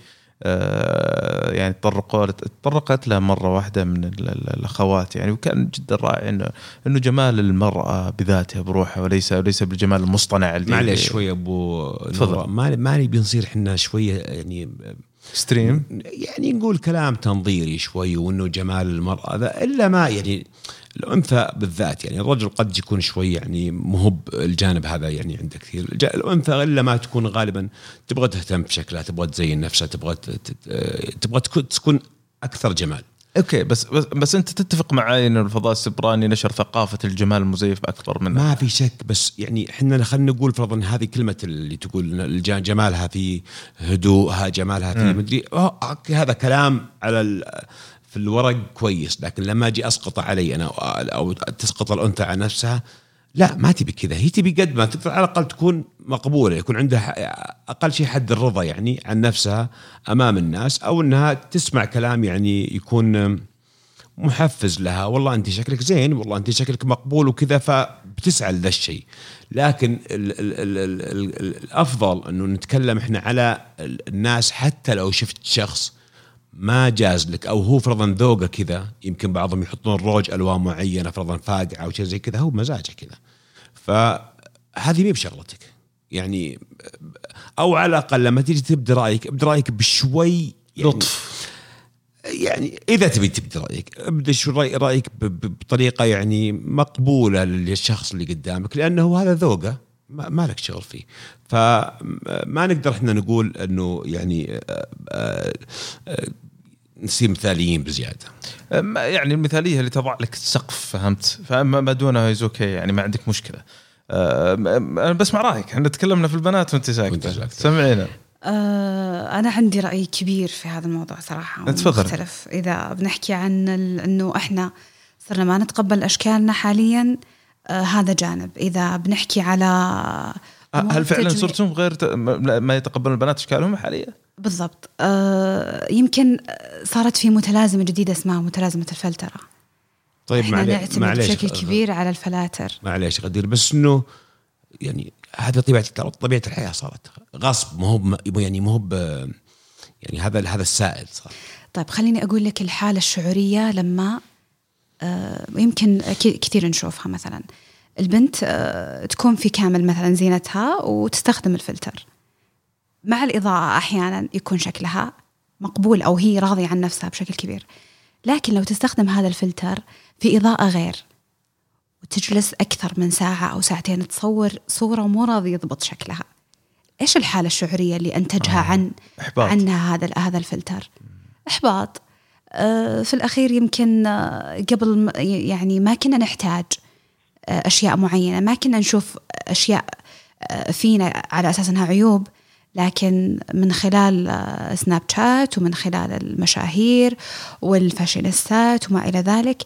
يعني تطرقوا تطرقت له مرة واحدة من ال- ال- الأخوات يعني وكان جدا رائع انه إنه جمال المرأة بذاتها بروحها وليس وليس بالجمال المصطنع اللي معلش شوي أبو تفضل. ما نبي نصير إحنا شوية يعني extreme يعني نقول كلام تنظيري شوي وإنه جمال المرأة ذا إلا ما يعني الأنثى بالذات يعني الرجل قد يكون شوي يعني مهب الجانب هذا يعني عنده كثير. الأنثى إلا ما تكون غالبا تبغى تهتم بشكلها تبغى تزين نفسها تبغى تبغى تكون- أكثر جمال. okay بس بس, بس أنت تتفق معي ان الفضاء السبراني نشر ثقافة الجمال المزيف أكثر منه؟ ما في شك بس يعني إحنا خلينا نقول فرضا هذه كلمة اللي تقول جمالها في هدوءها جمالها في مدري هذا كلام على الورق كويس لكن لما أجي أسقط علي أنا أو تسقط الأنثى على نفسها لا ما تبي كذا. هي تبي قد ما تقدر على الأقل تكون مقبولة يكون عندها أقل شيء حد الرضا يعني عن نفسها أمام الناس أو إنها تسمع كلام يعني يكون محفز لها. والله أنت شكلك زين والله أنت شكلك مقبول وكذا فبتسعى لذا الشيء. لكن ال ال ال ال ال ال الأفضل أنه نتكلم إحنا على ال- الناس حتى لو شفت شخص ما جاز لك أو هو فرضا ذوقه كذا يمكن بعضهم يحطون روج ألوان معينة فرضا فاقعة أو شيء زي كذا هو مزاجه كذا. فهذه مي بشغلتك. يعني أو على الأقل لما تيجي تبدي رأيك ابدي رأيك بشوي يعني لطف. يعني إذا تبي تبدي رأيك ابدا شو رأي رأيك بطريقة يعني مقبولة للشخص اللي قدامك لأنه هذا ذوقه. ما لك شغل فيه. فما نقدر إحنا نقول إنه يعني آه، آه، آه، نصير مثاليين بزيادة. يعني المثالية اللي تضع لك السقف فهمت؟ فما ما دونها is okay يعني ما عندك مشكلة. أنا بسمع رأيك. إحنا تكلمنا في البنات وأنت ساكتة. سمعينا. آه، أنا عندي رأي كبير في هذا الموضوع صراحة تفضل. مختلف إذا بنحكي عن إنه إحنا صرنا ما نتقبل أشكالنا حاليا هذا جانب. إذا بنحكي على أمور هل فعلا صرتم غير. ما يتقبلون البنات إشكالهم حاليا؟ بالضبط. آه، يمكن صارت في متلازمة جديدة اسمها متلازمة الفلترة طيب معلي- نعتمد معليش بشكل كبير على الفلاتر. معليش غدير بس إنه يعني هذا طبيعة طبيعة الحياة صارت. غصب ما هو يعني ما هو يعني هذا هذا السائد صار. طيب خليني أقول لك الحالة الشعورية لما آه، يمكن ك- كثير نشوفها مثلا. البنت آه، تكون في كامل مثلا زينتها وتستخدم الفلتر. مع الإضاءة أحيانا يكون شكلها مقبول أو هي راضية عن نفسها بشكل كبير. لكن لو تستخدم هذا الفلتر في إضاءة غير وتجلس أكثر من ساعة أو ساعتين تصور صورة مو راضي يضبط شكلها إيش الحالة الشعورية اللي أنتجها عن إحباط. عنها هذا هذا الفلتر؟ إحباط. آه، في الأخير يمكن آه، قبل يعني ما كنا نحتاج آه، أشياء معينة. ما كنا نشوف أشياء آه، فينا على أساس أنها عيوب لكن من خلال آه، سناب شات ومن خلال المشاهير والفاشينيستات وما إلى ذلك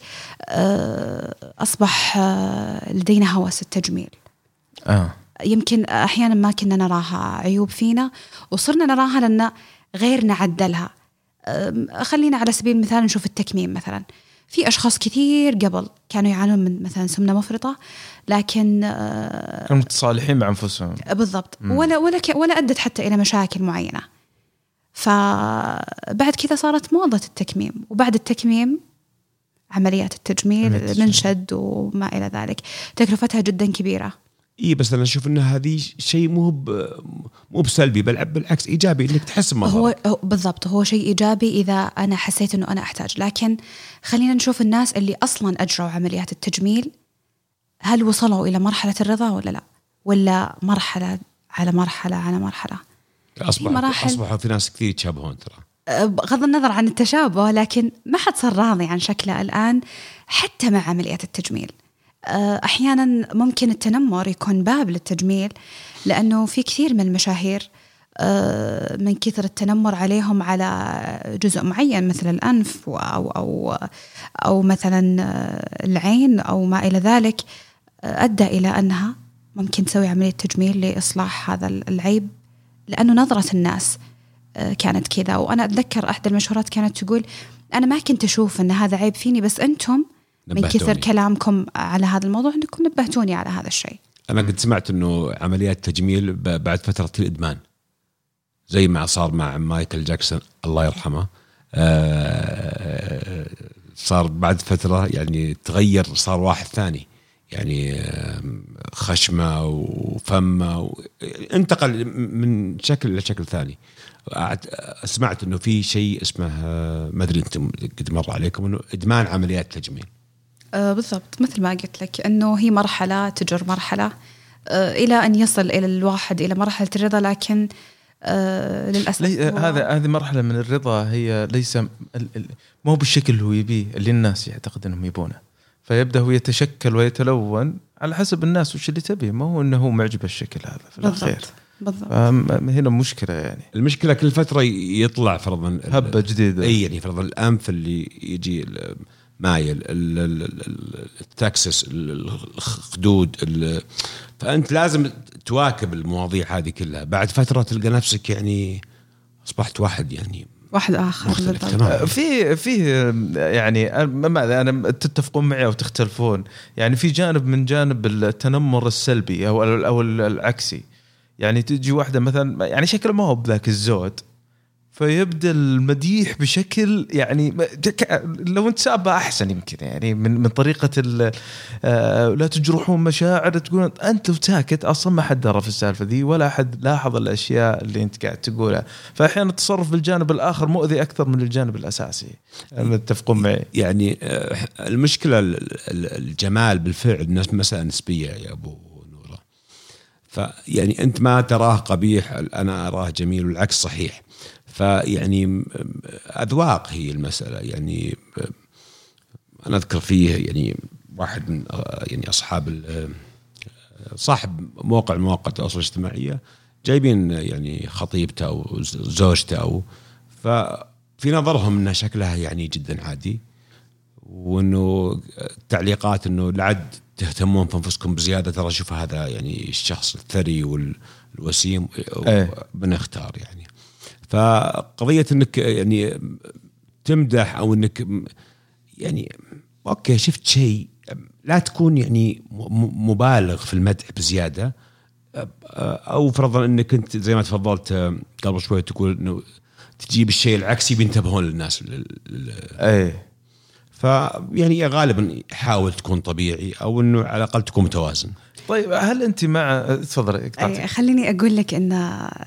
آه، أصبح آه، لدينا هوس التجميل. آه. يمكن أحيانا ما كنا نراها عيوب فينا وصرنا نراها لأن غيرنا عدلها. خلينا على سبيل المثال نشوف التكميم مثلا. في أشخاص كثير قبل كانوا يعانون من مثلا سمنة مفرطة لكن آه، كانوا متصالحين مع أنفسهم. بالضبط. ولا ولا ك- ولا أدت حتى إلى مشاكل معينة. فبعد كذا صارت موضة التكميم. وبعد التكميم عمليات التجميل عمليات التجميل. منشد وما إلى ذلك. تكلفتها جدا كبيرة. اي بس أنا أشوف إن هذه شيء مو مو بسلبي بل بالعكس إيجابي إنك تحسن مظهرك هو بالضبط هو شيء إيجابي إذا أنا حسيت إنه أنا أحتاج. لكن خلينا نشوف الناس اللي أصلا أجروا عمليات التجميل هل وصلوا إلى مرحلة الرضا ولا لا؟ ولا مرحلة على مرحلة على مرحلة؟ اصبح مراحل. أصبحوا في ناس كثير يتشابهون ترى. أه، بغض النظر عن التشابه لكن ما حد صار راضي عن شكله الآن حتى مع عمليات التجميل. أحيانا ممكن التنمر يكون باب للتجميل لأنه في كثير من المشاهير أه، من كثر التنمر عليهم على جزء معين مثل الأنف أو أو أو مثلا أه، العين أو ما إلى ذلك أدى إلى أنها ممكن تسوي عملية تجميل لإصلاح هذا العيب لأنه نظرة الناس آه، كانت كذا. وأنا أتذكر احدى المشهورات كانت تقول أنا ما كنت أشوف إن هذا عيب فيني بس أنتم من كثر. كلامكم على هذا الموضوع انكم نبهتوني على هذا الشيء. أنا قد سمعت إنه عمليات تجميل بعد فترة تصير ادمان زي ما صار مع مايكل جاكسون الله يرحمه. آه، صار بعد فترة يعني تغير صار واحد ثاني. يعني خشمة وفمة و... انتقل من شكل إلى شكل ثاني. سمعت إنه في شيء اسمه آه، ما أدري أنتم قد مر عليكم إنه إدمان عمليات تجميل. آه بالضبط مثل ما قلت لك إنه هي مرحلة تجر مرحلة آه إلى أن يصل إلى الواحد إلى مرحلة الرضا لكن آه للأسف لي... هو- هذا هذه مرحلة من الرضا هي ليس ال... ال... مو بالشكل اللي هو يبيه اللي الناس يعتقد إنهم يبونه. فيبدأ هو يتشكل ويتلون على حسب الناس وش اللي تبي ما هو إنه هو معجب الشكل هذا في الأخير. بالضبط بالضبط. فم- هنا مشكلة يعني. المشكلة كل فترة يطلع فرضا هبة جديدة. إي يعني فرضا الأنف اللي يجي مايل ال- ال- ال- ال- التكسس ال- الخدود ال- فأنت لازم تواكب المواضيع هذه كلها. بعد فترة تلقى نفسك يعني أصبحت واحد يعني واحد آخر مختلف تماما. في في يعني ماذا أنا تتفقون معي أو تختلفون. يعني في جانب من جانب التنمر السلبي أو أو العكسي. يعني تجي واحدة مثلا يعني شكله ما هو بذاك الزود. فيبدأ المديح بشكل يعني لو انت سابه أحسن يمكن يعني من من طريقة آه، لا تجرحون مشاعر تقول أنت لو ساكت أصلا ما حد درى في السالفة ذي ولا احد لاحظ الأشياء اللي انت قاعد تقولها. فاحيانا التصرف بالجانب الآخر مؤذي أكثر من الجانب الأساسي. متفقون معي؟ يعني آه، المشكلة ال- ال- الجمال بالفعل مساله نسبيه يا أبو فيعني أنت ما تراه قبيح أنا أراه جميل والعكس صحيح. فيعني أذواق هي المسألة. يعني أنا أذكر فيه يعني واحد من آه، يعني أصحاب آه، صاحب موقع مواقع التواصل الاجتماعيه جايبين يعني خطيبته أو زوجته أو ففي نظرهم إنها شكلها يعني جدا عادي وإنه تعليقات إنه لعد تهتمون في انفسكم بزيادة. ترى شوف هذا يعني الشخص الثري والوسيم إيه. بنختار يعني. فقضية إنك يعني تمدح أو إنك يعني أوكي شفت شيء لا تكون يعني مبالغ في المدح بزيادة. أو فرضا إنك أنت زي ما تفضلت قبل شوي تقول إنه تجيب الشيء العكسي بينتبهون للناس لل- لل- اي فيعني غالبا حاول تكون طبيعي أو إنه على الأقل تكون متوازن طيب هل أنت مع تفضلي قطعتك. خليني أقول لك إن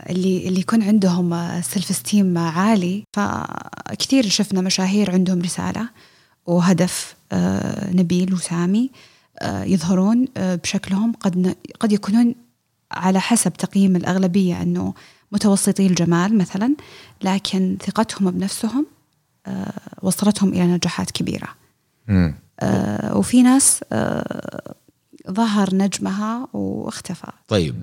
اللي اللي يكون عندهم سيلف استيم عالي فكثير شفنا مشاهير عندهم رسالة وهدف آه، نبيل وسامي آه، يظهرون آه، بشكلهم قد ن- قد يكونون على حسب تقييم الأغلبية إنه متوسطي الجمال مثلا لكن ثقتهم بنفسهم وصلتهم إلى نجاحات كبيرة. مم. آه، وفي ناس آه، ظهر نجمها واختفى. طيب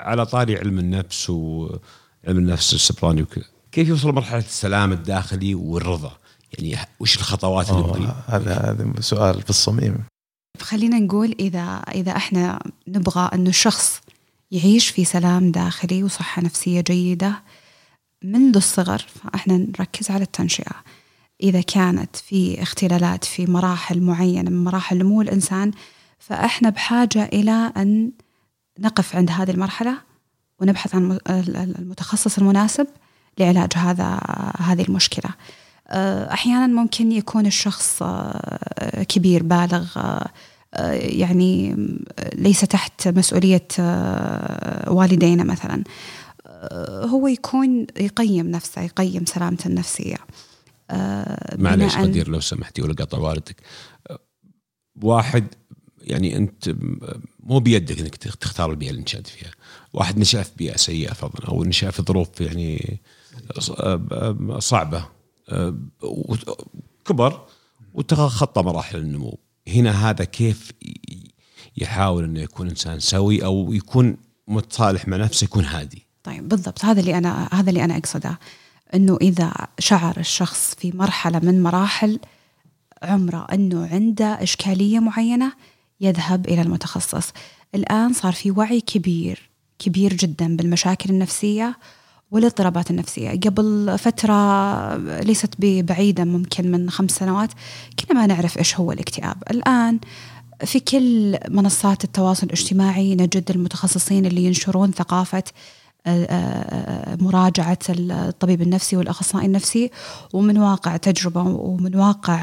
على طاري علم النفس وعلم النفس السبراني وكذا كيف يوصل مرحلة السلام الداخلي والرضا؟ يعني وش الخطوات اللي هذا هذا سؤال في الصميم. خلينا نقول إذا إذا إحنا نبغى أنه الشخص يعيش في سلام داخلي وصحة نفسية جيدة منذ الصغر فإحنا نركز على التنشئة. إذا كانت في اختلالات في مراحل معينة من مراحل نمو الإنسان فإحنا بحاجة إلى أن نقف عند هذه المرحلة ونبحث عن المتخصص المناسب لعلاج هذا هذه المشكلة. آه، أحيانا ممكن يكون الشخص آه، كبير بالغ آه، يعني ليس تحت مسؤولية والدينا مثلا. هو يكون يقيم نفسه يقيم سلامته النفسية. آه، معلش بناءً- غدير لو سمحتي ولا قطع والدك واحد يعني أنت مو بيدك إنك تختار البيئة اللي نشأت فيها. واحد نشأ في بيئة سيئة فضلا أو نشأ في ظروف يعني صعبة. كبر وتخطى مراحل النمو. هنا هذا كيف يحاول إنه يكون إنسان سوي أو يكون متصالح مع نفسه يكون هادي. طيب بالضبط. هذا اللي أنا هذا اللي أنا أقصده. إنه إذا شعر الشخص في مرحلة من مراحل عمره إنه عنده إشكالية معينة يذهب إلى المتخصص. الآن صار في وعي كبير كبير جدا بالمشاكل النفسية والاضطرابات النفسية. قبل فترة ليست بعيدة ممكن من خمس سنوات كنا ما نعرف إيش هو الاكتئاب. الآن في كل منصات التواصل الاجتماعي نجد المتخصصين اللي ينشرون ثقافة مراجعة الطبيب النفسي والأخصائي النفسي ومن واقع تجربة ومن واقع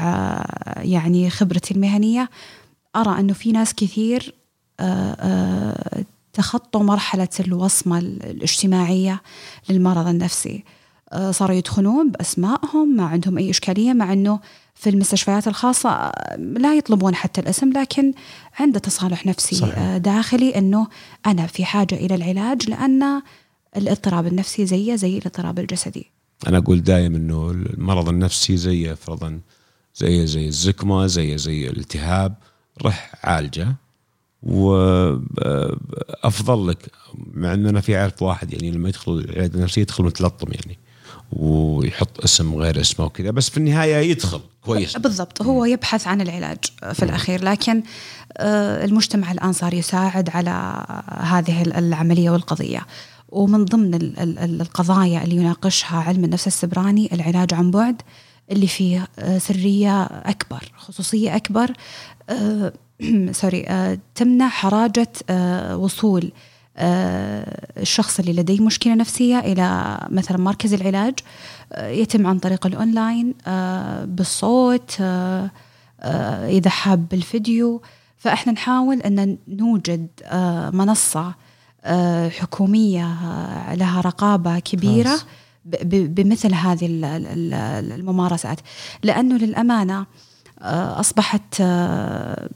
يعني خبرتي المهنية أرى أنه في ناس كثير تخطوا مرحلة الوصمة الاجتماعية للمرض النفسي صاروا يدخلون بأسمائهم ما عندهم أي إشكالية مع أنه في المستشفيات الخاصة لا يطلبون حتى الاسم لكن عنده تصالح نفسي صحيح. داخلي أنه أنا في حاجة إلى العلاج لأن الاضطراب النفسي زيه زي الاضطراب الجسدي. أنا أقول دائما أنه المرض النفسي زي فرضا زي زي الزكمة زي زي الالتهاب رح عالجه. وافضل لك مع ان أنا في اعرف واحد يعني لما يدخل العيادة النفسية يدخل متلطم يعني ويحط اسم غير اسمه وكذا بس في النهاية يدخل كويس. بالضبط هو يبحث عن العلاج في الأخير. لكن آه، المجتمع الآن صار يساعد على هذه العملية والقضية. ومن ضمن ال- ال- ال- القضايا اللي يناقشها علم النفس السبراني العلاج عن بعد اللي فيه آه، سرية أكبر خصوصية أكبر آه، (clears throat) سرية آه، تمنع حراجة آه، وصول آه، الشخص اللي لديه مشكلة نفسية إلى مثلا مركز العلاج آه، يتم عن طريق الأونلاين آه، بالصوت آه، آه، إذا حاب بالفيديو. فإحنا نحاول أن نوجد آه، منصة آه، حكومية آه، لها رقابة كبيرة خلاص. ب- ب- بمثل هذه ال- ال- ال- الممارسات. لأنه للأمانة آه، أصبحت آه،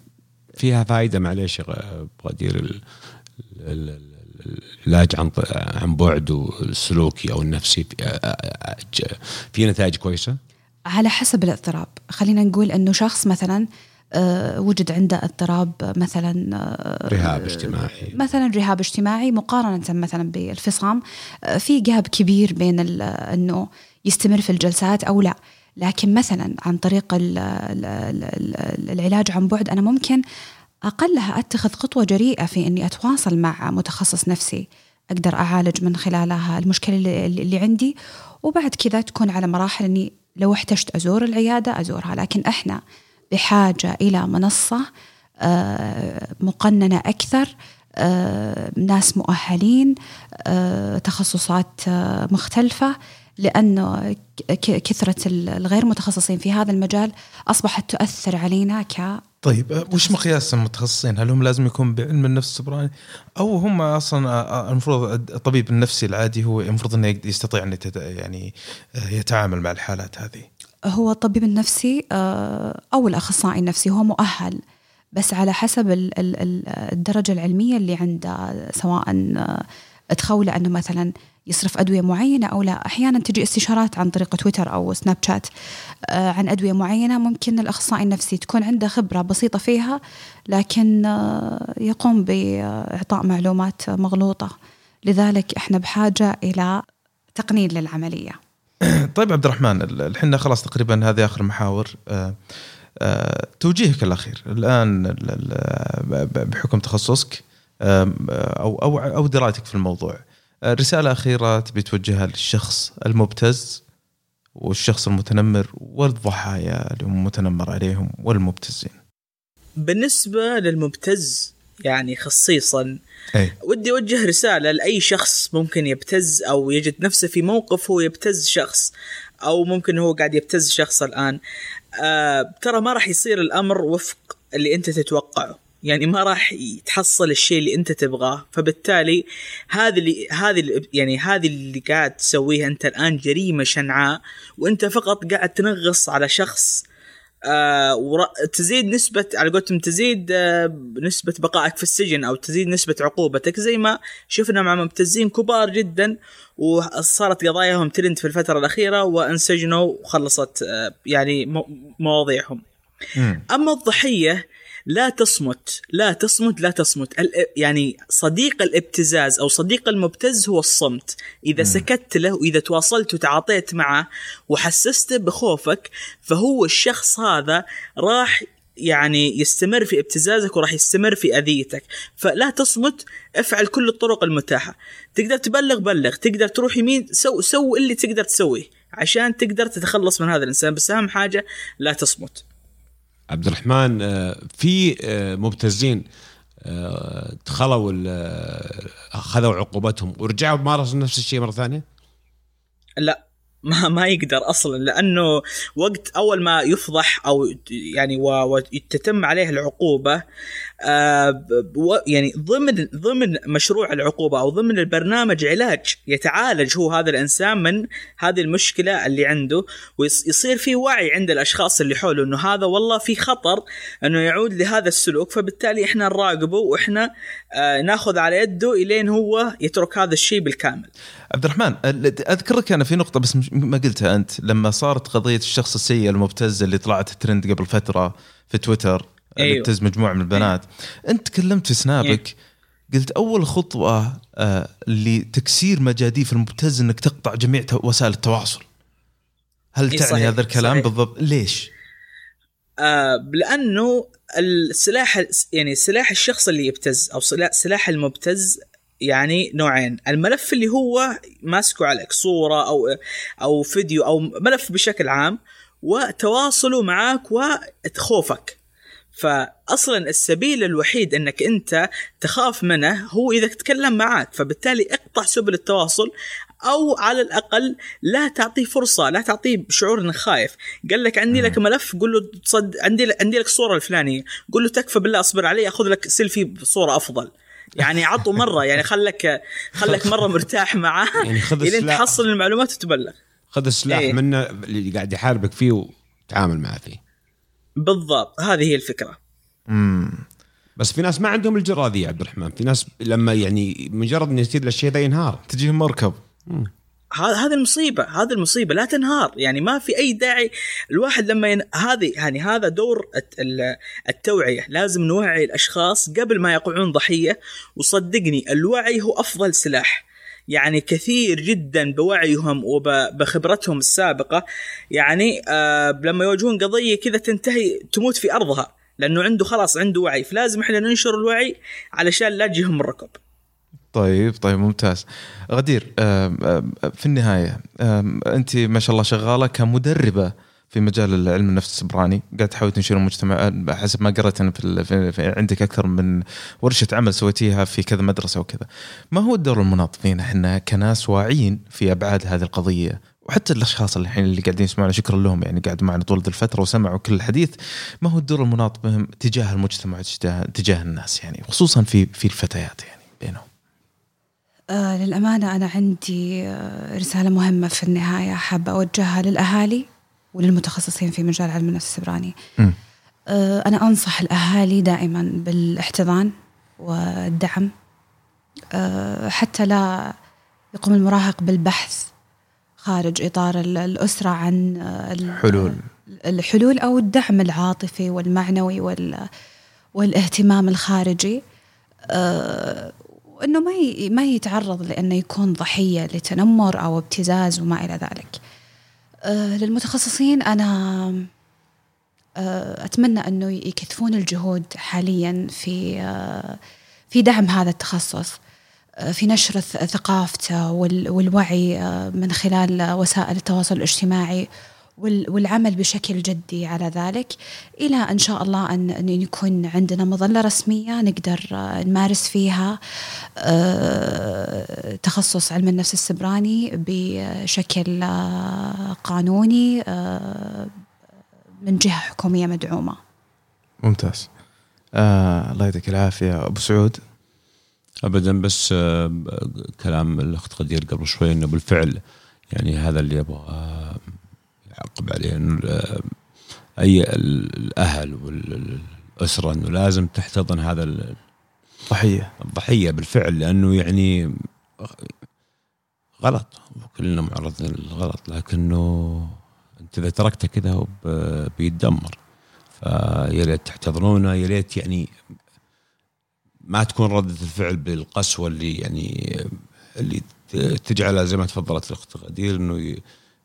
فيها فائده معليش غدير ال- ال- ال- العلاج عن عن بعد والسلوكي أو النفسي في- نتائج كويسة؟ على حسب الاضطراب. خلينا نقول أنه شخص مثلا وجد عنده اضطراب مثلا آه، رهاب اجتماعي. مثلا رهاب اجتماعي مقارنة مثلا بالفصام. آه، في جاب كبير بين إنه يستمر في الجلسات أو لا. لكن مثلا عن طريق ال ال ال العلاج عن بعد أنا ممكن أقلها أتخذ خطوة جريئة في إني أتواصل مع متخصص نفسي أقدر أعالج من خلالها المشكلة اللي, اللي عندي. وبعد كذا تكون على مراحل إني لو احتجت أزور العيادة أزورها. لكن إحنا بحاجة إلى منصة آه، مقننة أكثر آه، ناس مؤهلين آه، تخصصات مختلفة لأنه كثرة ال- الغير متخصصين في هذا المجال أصبحت تؤثر علينا ك طيب وش مقياس المتخصصين؟ هل هم لازم يكون بعلم النفس السبراني أو هم أصلا المفروض الطبيب النفسي العادي هو المفروض إنه يستطيع ان يتد- يعني يتعامل مع الحالات هذه؟ هو الطبيب النفسي آه، أو الأخصائي النفسي هو مؤهل بس على حسب ال- ال- ال- الدرجة العلمية اللي عنده سواء آه، تخولة أنه مثلا يصرف أدوية معينة أو لا. أحيانا تجي استشارات عن طريق تويتر أو سناب شات آه، عن أدوية معينة ممكن الأخصائي النفسي تكون عنده خبرة بسيطة فيها لكن يقوم بإعطاء معلومات مغلوطة. لذلك إحنا بحاجة إلى تقنين للعملية. (clears throat) طيب عبد الرحمن ال- الحين خلاص تقريبا هذه آخر محاور آه، آه، توجيهك الأخير الآن بحكم تخصصك أو أو أو درايتك في الموضوع آه، رسالة أخيرة تبي توجهها للشخص المبتز والشخص المتنمر والضحايا اللي هم متنمر عليهم والمبتزين. بالنسبة للمبتز يعني خصيصا. أي. ودي أوجه رسالة لأي شخص ممكن يبتز أو يجد نفسه في موقف هو يبتز شخص أو ممكن هو قاعد يبتز شخص الآن. آه ترى ما راح يصير الأمر وفق اللي أنت تتوقعه. يعني ما راح تحصل الشيء اللي أنت تبغاه. فبالتالي هذه اللي هذه اللي يعني هذه اللي قاعد تسويها أنت الآن جريمة شنعاء وأنت فقط قاعد تنغص على شخص آه ور- تزيد نسبة على قولتهم تزيد آه نسبة بقائك في السجن أو تزيد نسبة عقوبتك زي ما شفنا مع مبتزين كبار جدا وصارت قضاياهم ترند في الفترة الأخيرة وانسجنوا وخلصت آه يعني مو- مواضيعهم مم. أما الضحية لا تصمت لا تصمت لا تصمت. يعني صديق الابتزاز أو صديق المبتز هو الصمت. إذا سكت له وإذا تواصلت وتعاطيت معه وحسسته بخوفك فهو الشخص هذا راح يعني يستمر في ابتزازك وراح يستمر في أذيتك. فلا تصمت افعل كل الطرق المتاحة. تقدر تبلغ بلغ. تقدر تروح يمين سو سوي اللي تقدر تسويه. عشان تقدر تتخلص من هذا الإنسان. بس أهم حاجة لا تصمت. عبد الرحمن آه، في آه، مبتزين آه، دخلوا أخذوا عقوبتهم ورجعوا مارسوا نفس الشيء مرة ثانية؟ لا ما ما يقدر أصلا لأنه وقت أول ما يفضح أو يعني وتتم عليه العقوبة يعني ضمن ضمن مشروع العقوبة أو ضمن البرنامج علاج يتعالج هو هذا الإنسان من هذه المشكلة اللي عنده ويصير في وعي عند الأشخاص اللي حوله إنه هذا والله في خطر إنه يعود لهذا السلوك فبالتالي إحنا نراقبه وإحنا آه ناخذ على يده إلين هو يترك هذا الشيء بالكامل. عبد الرحمن ال- اذكرك أنا في نقطة بس ما قلتها أنت لما صارت قضية الشخص السيء المبتز اللي طلعت ترند قبل فترة في تويتر أيوة. اللي ابتز مجموعة من البنات. أنت تكلمت في سنابك قلت أول خطوة آه لتكسير مجاديف المبتز إنك تقطع جميع وسائل التواصل. هل إيه تعني صحيح، هذا الكلام صحيح. بالضبط؟ ليش؟ آه لأنه السلاح يعني سلاح الشخص اللي يبتز أو سلاح, سلاح المبتز يعني نوعين. الملف اللي هو ماسكه عليك صورة أو أو فيديو أو ملف بشكل عام وتواصله معك وخوفك. فاصلا السبيل الوحيد إنك أنت تخاف منه هو إذا تكلم معك فبالتالي اقطع سبل التواصل أو على الأقل لا تعطيه فرصة لا تعطيه شعور انك خايف. قال لك عندي لك ملف قول له تصد عندي عندي لك الصورة الفلانية. قول له تكفى بالله أصبر علي أخذ لك سيلفي بصورة أفضل. يعني عطوا مرة يعني خلك خلك مرة مرتاح معاه. يعني خذ الين. تحصل المعلومات وتبلغ. خذ السلاح إيه. منه اللي قاعد يحاربك فيه وتعامل معه فيه. بالضبط. هذه هي الفكرة. امم بس في ناس ما عندهم الجرأة ذي يا عبد الرحمن. في ناس لما يعني مجرد إنه يصير الشيء ذا ينهار. تجيهم مركب. هذا هذه المصيبة هذه المصيبة. لا تنهار. يعني ما في أي داعي. الواحد لما ين... هذه يعني هذا دور الت- ال- التوعية. لازم نوعي الأشخاص قبل ما يقعون ضحية. وصدقني الوعي هو أفضل سلاح. يعني كثير جدا بوعيهم وبخبرتهم السابقة. يعني آه لما يواجهون قضية كذا تنتهي تموت في أرضها لأنه عنده خلاص عنده وعي. فلازم إحنا ننشر الوعي علشان لا تجيهم الركب. طيب طيب ممتاز. غدير في النهاية أنت ما شاء الله شغالة كمدربة في مجال علم النفس السبراني. قاعد تحاول تنشر المجتمع. حسب ما قرأت أنا في, في, عندك أكثر من ورشة عمل سويتيها في كذا مدرسة وكذا. ما هو الدور المناط فينا إحنا كناس واعيين في أبعاد هذه القضية. وحتى الأشخاص اللي الحين اللي قاعدين يسمعونا شكرا لهم يعني قعدوا معنا طول الفترة وسمعوا كل الحديث. ما هو الدور المناط بهم تجاه المجتمع تجاه, الناس يعني خصوصا في في الفتيات يعني بينهم؟ آه للأمانة أنا عندي آه رسالة مهمة في النهاية. حابة أوجهها للأهالي. وللمتخصصين في مجال علم النفس السبراني. آه أنا أنصح الأهالي دائما بالاحتضان والدعم آه حتى لا يقوم المراهق بالبحث خارج إطار ال- الأسرة عن آه، ال- حلول. الحلول أو الدعم العاطفي والمعنوي وال والإهتمام الخارجي وانه ما ما يتعرض لأنه يكون ضحية لتنمر أو ابتزاز وما إلى ذلك. آه، للمتخصصين أنا آه، أتمنى أنه يكثفون الجهود حاليا في آه، في دعم هذا التخصص في نشر ثقافته وال- والوعي من خلال وسائل التواصل الاجتماعي. والعمل بشكل جدي على ذلك. إلى إن شاء الله ان أن يكون عندنا مظلة رسمية نقدر آه، نمارس فيها آه، تخصص علم النفس السبراني بشكل آه، قانوني من جهة حكومية مدعومة. ممتاز. آه الله يعطيك العافية. أبو سعود؟ ابدا بس كلام الأخت غدير قبل شوي إنه بالفعل يعني هذا اللي أبغى يعقب عليه إنه أي ال- الأهل والأسرة إنه لازم تحتضن هذا ال- ضحية. الضحية بالفعل لأنه يعني غلط. كلنا معرضين للغلط لكنه أنت إذا تركته كذا بيتدمر. فيا ليت تحتضنونه يا ليت يعني ما تكون ردة الفعل بالقسوة اللي يعني اللي تجعلها زي ما تفضلت الأخت غدير ي-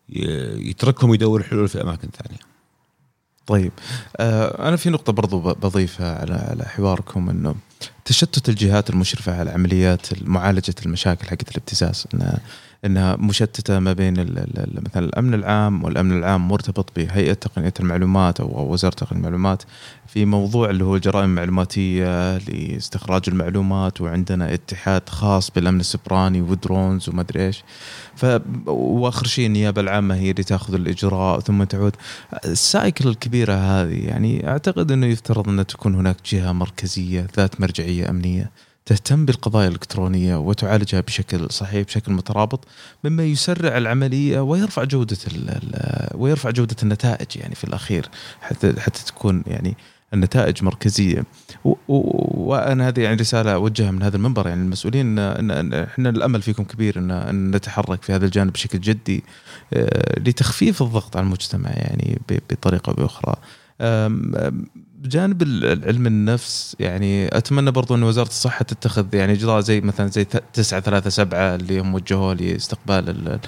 يتركهم يدور حلول في أماكن ثانية. طيب آه أنا في نقطة برضو بضيفها على على حواركم إنه تشتت الجهات المشرفة على عمليات معالجة المشاكل حقت الابتزاز إنها مشتتة ما بين مثلا الأمن العام والأمن العام مرتبط بهيئة تقنية المعلومات أو وزارة تقنية المعلومات في موضوع اللي هو الجرائم المعلوماتية لاستخراج المعلومات وعندنا اتحاد خاص بالأمن السبراني ودرونز وما أدري إيش. ف وآخر شيء النيابة العامة هي اللي تأخذ الإجراء ثم تعود. السايكل الكبيرة هذه يعني أعتقد إنه يفترض ان تكون هناك جهة مركزية ذات مرجعية أمنية. تهتم بالقضايا الإلكترونية وتعالجها بشكل صحيح بشكل مترابط مما يسرع العملية ويرفع ال ويرفع جودة النتائج يعني في الأخير حتى حتى تكون يعني النتائج مركزية وأنا هذه يعني رسالة أوجهها من هذا المنبر يعني المسؤولين إن إن إحنا الأمل فيكم كبير إن إن نتحرك في هذا الجانب بشكل جدي آه، لتخفيف الضغط على المجتمع يعني بطريقة أو بأخرى. بجانب ال- علم النفس يعني أتمنى برضو إن وزارة الصحة تتخذ يعني اجراء زي مثلا زي 937 اللي هم وجهوه لاستقبال ال- ال-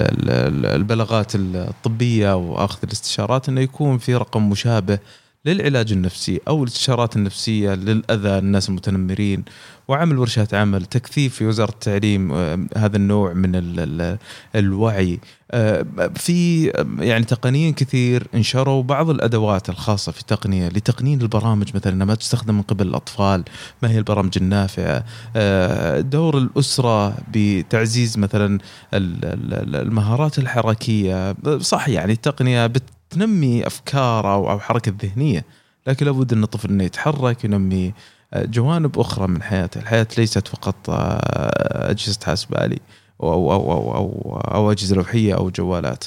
ال- ال- البلاغات الطبية وأخذ الاستشارات إنه يكون في رقم مشابه للعلاج النفسي أو الاستشارات النفسية للأذى الناس المتنمرين وعمل ورشات عمل تكثيف في وزارة التعليم هذا النوع من ال ال الوعي. آه، في يعني تقنيين كثير انشروا بعض الأدوات الخاصة في التقنيه لتقنين البرامج مثلا ما تستخدم من قبل الأطفال ما هي البرامج النافعة. آه، دور الأسرة بتعزيز مثلا ال- ال- المهارات الحركية. صح يعني التقنية بتنمي افكار أو أو حركة ذهنية. لكن لابد أن الطفل انه يتحرك ينمي آه، جوانب أخرى من حياته، الحياة ليست فقط آه، اجهزه حاسب آلي أو أو أو أو, أو, أو أجهزة لوحيه أو جوالات.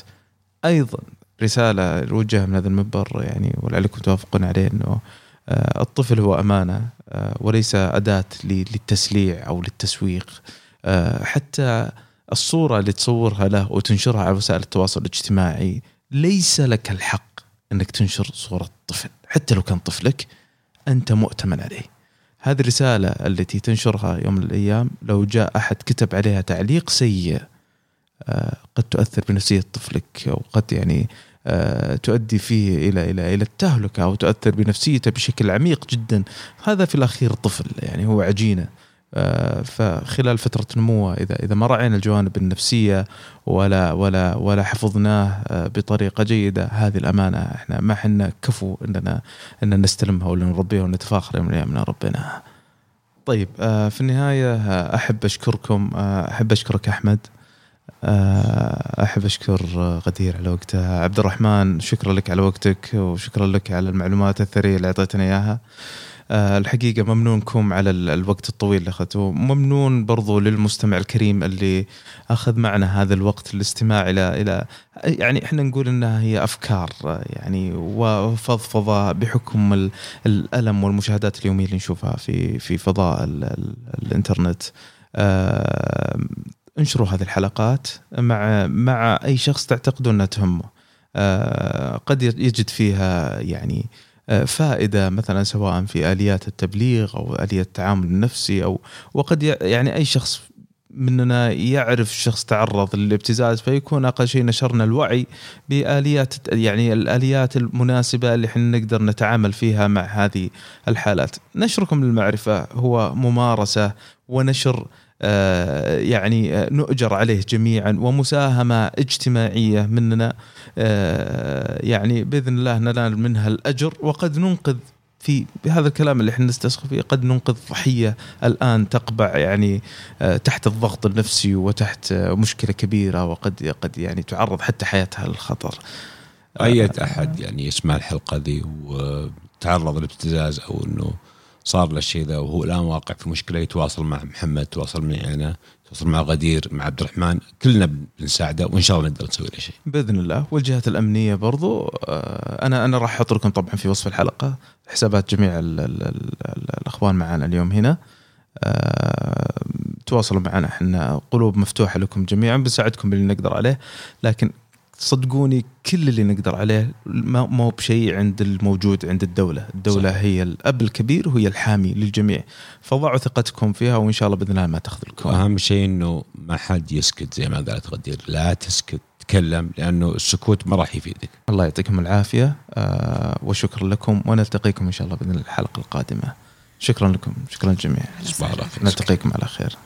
أيضا رسالة نوجهها من هذا المنبر يعني ولعلكم توافقون عليه أنه آه، الطفل هو أمانة وليس أداة للتسليع أو للتسويق. حتى الصورة اللي تصورها له وتنشرها على وسائل التواصل الاجتماعي ليس لك الحق أنك تنشر صورة طفل حتى لو كان طفلك أنت مؤتمن عليه. هذه الرسالة التي تنشرها يوم من الأيام لو جاء أحد كتب عليها تعليق سيء آه، قد تؤثر بنفسية طفلك أو قد يعني آه، تؤدي فيه إلى إلى إلى التهلكة أو تؤثر بنفسيته بشكل عميق جدا. هذا في الأخير طفل يعني هو عجينة. فخلال فترة نموه إذا إذا ما راعينا الجوانب النفسية ولا ولا ولا حفظناه آه، بطريقة جيدة هذه الأمانة إحنا ما حنا كفو إننا ان نستلمها ولا نربيها ونتفاخر من الأيام نربيناها. طيب آه، في آه، أشكركم آه، أحب أشكرك أحمد آه، أحب أشكر آه، غدير على وقتها عبد الرحمن شكرا لك على وقتك وشكرا لك على المعلومات الثرية اللي أعطيتنا إياها آه، الحقيقة ممنونكم على ال- الوقت الطويل اللي أخذته ممنون برضو للمستمع الكريم اللي أخذ معنا هذا الوقت للاستماع إلى إلى يعني إحنا نقول إنها هي أفكار آه، يعني وفضفضة بحكم ال- الألم والمشاهدات اليومية اللي نشوفها في في فضاء ال ال الإنترنت. آه، انشروا هذه الحلقات مع مع أي شخص تعتقدوا أنها تهمه. آه، قد يجد فيها يعني فائدة مثلا سواء في آليات التبليغ أو آلية التعامل النفسي أو وقد يعني أي شخص مننا يعرف شخص تعرض للابتزاز فيكون أقل شيء نشرنا الوعي بآليات يعني الآليات المناسبة اللي إحنا نقدر نتعامل فيها مع هذه الحالات. نشركم للمعرفة هو ممارسة ونشر يعني آه، نؤجر عليه جميعا ومساهمة اجتماعية مننا آه، يعني بإذن الله ننال منها الأجر وقد ننقذ في بهذا الكلام اللي إحنا نستسخف فيه قد ننقذ ضحية الآن تقبع يعني آه، تحت الضغط النفسي وتحت آه، مشكلة كبيرة وقد قد يعني تعرض حتى حياتها للخطر. أي أحد يعني يسمع الحلقة ذي وتعرض للابتزاز أو إنه صار له الشيء ذا وهو الآن واقع في مشكلة يتواصل مع محمد يتواصل معي أنا يتواصل مع غدير مع عبد الرحمن كلنا بنساعده وإن شاء الله نقدر نسوي له شيء. بإذن الله. والجهات الأمنية برضو آه، أنا أنا راح أحط لكم طبعا في وصف الحلقة حسابات جميع ال ال ال ال الأخوان معنا اليوم هنا. آه، تواصلوا معنا إحنا قلوب مفتوحة لكم جميعا بنساعدكم باللي نقدر عليه لكن صدقوني كل اللي نقدر عليه ما هو بشيء عند الموجود عند الدولة، الدولة صح. هي الأب الكبير وهي الحامي للجميع، فضعوا ثقتكم فيها وإن شاء الله بإذن الله ما تخذلكم. واهم شيء إنه ما حد يسكت زي ما قالت غدير. لا تسكت تكلم لأنه السكوت ما راح يفيدك. الله يعطيكم العافية آه وشكرا لكم ونلتقيكم إن شاء الله بإذن الله الحلقة القادمة. شكرا لكم شكرا خير نلتقيكم على خير.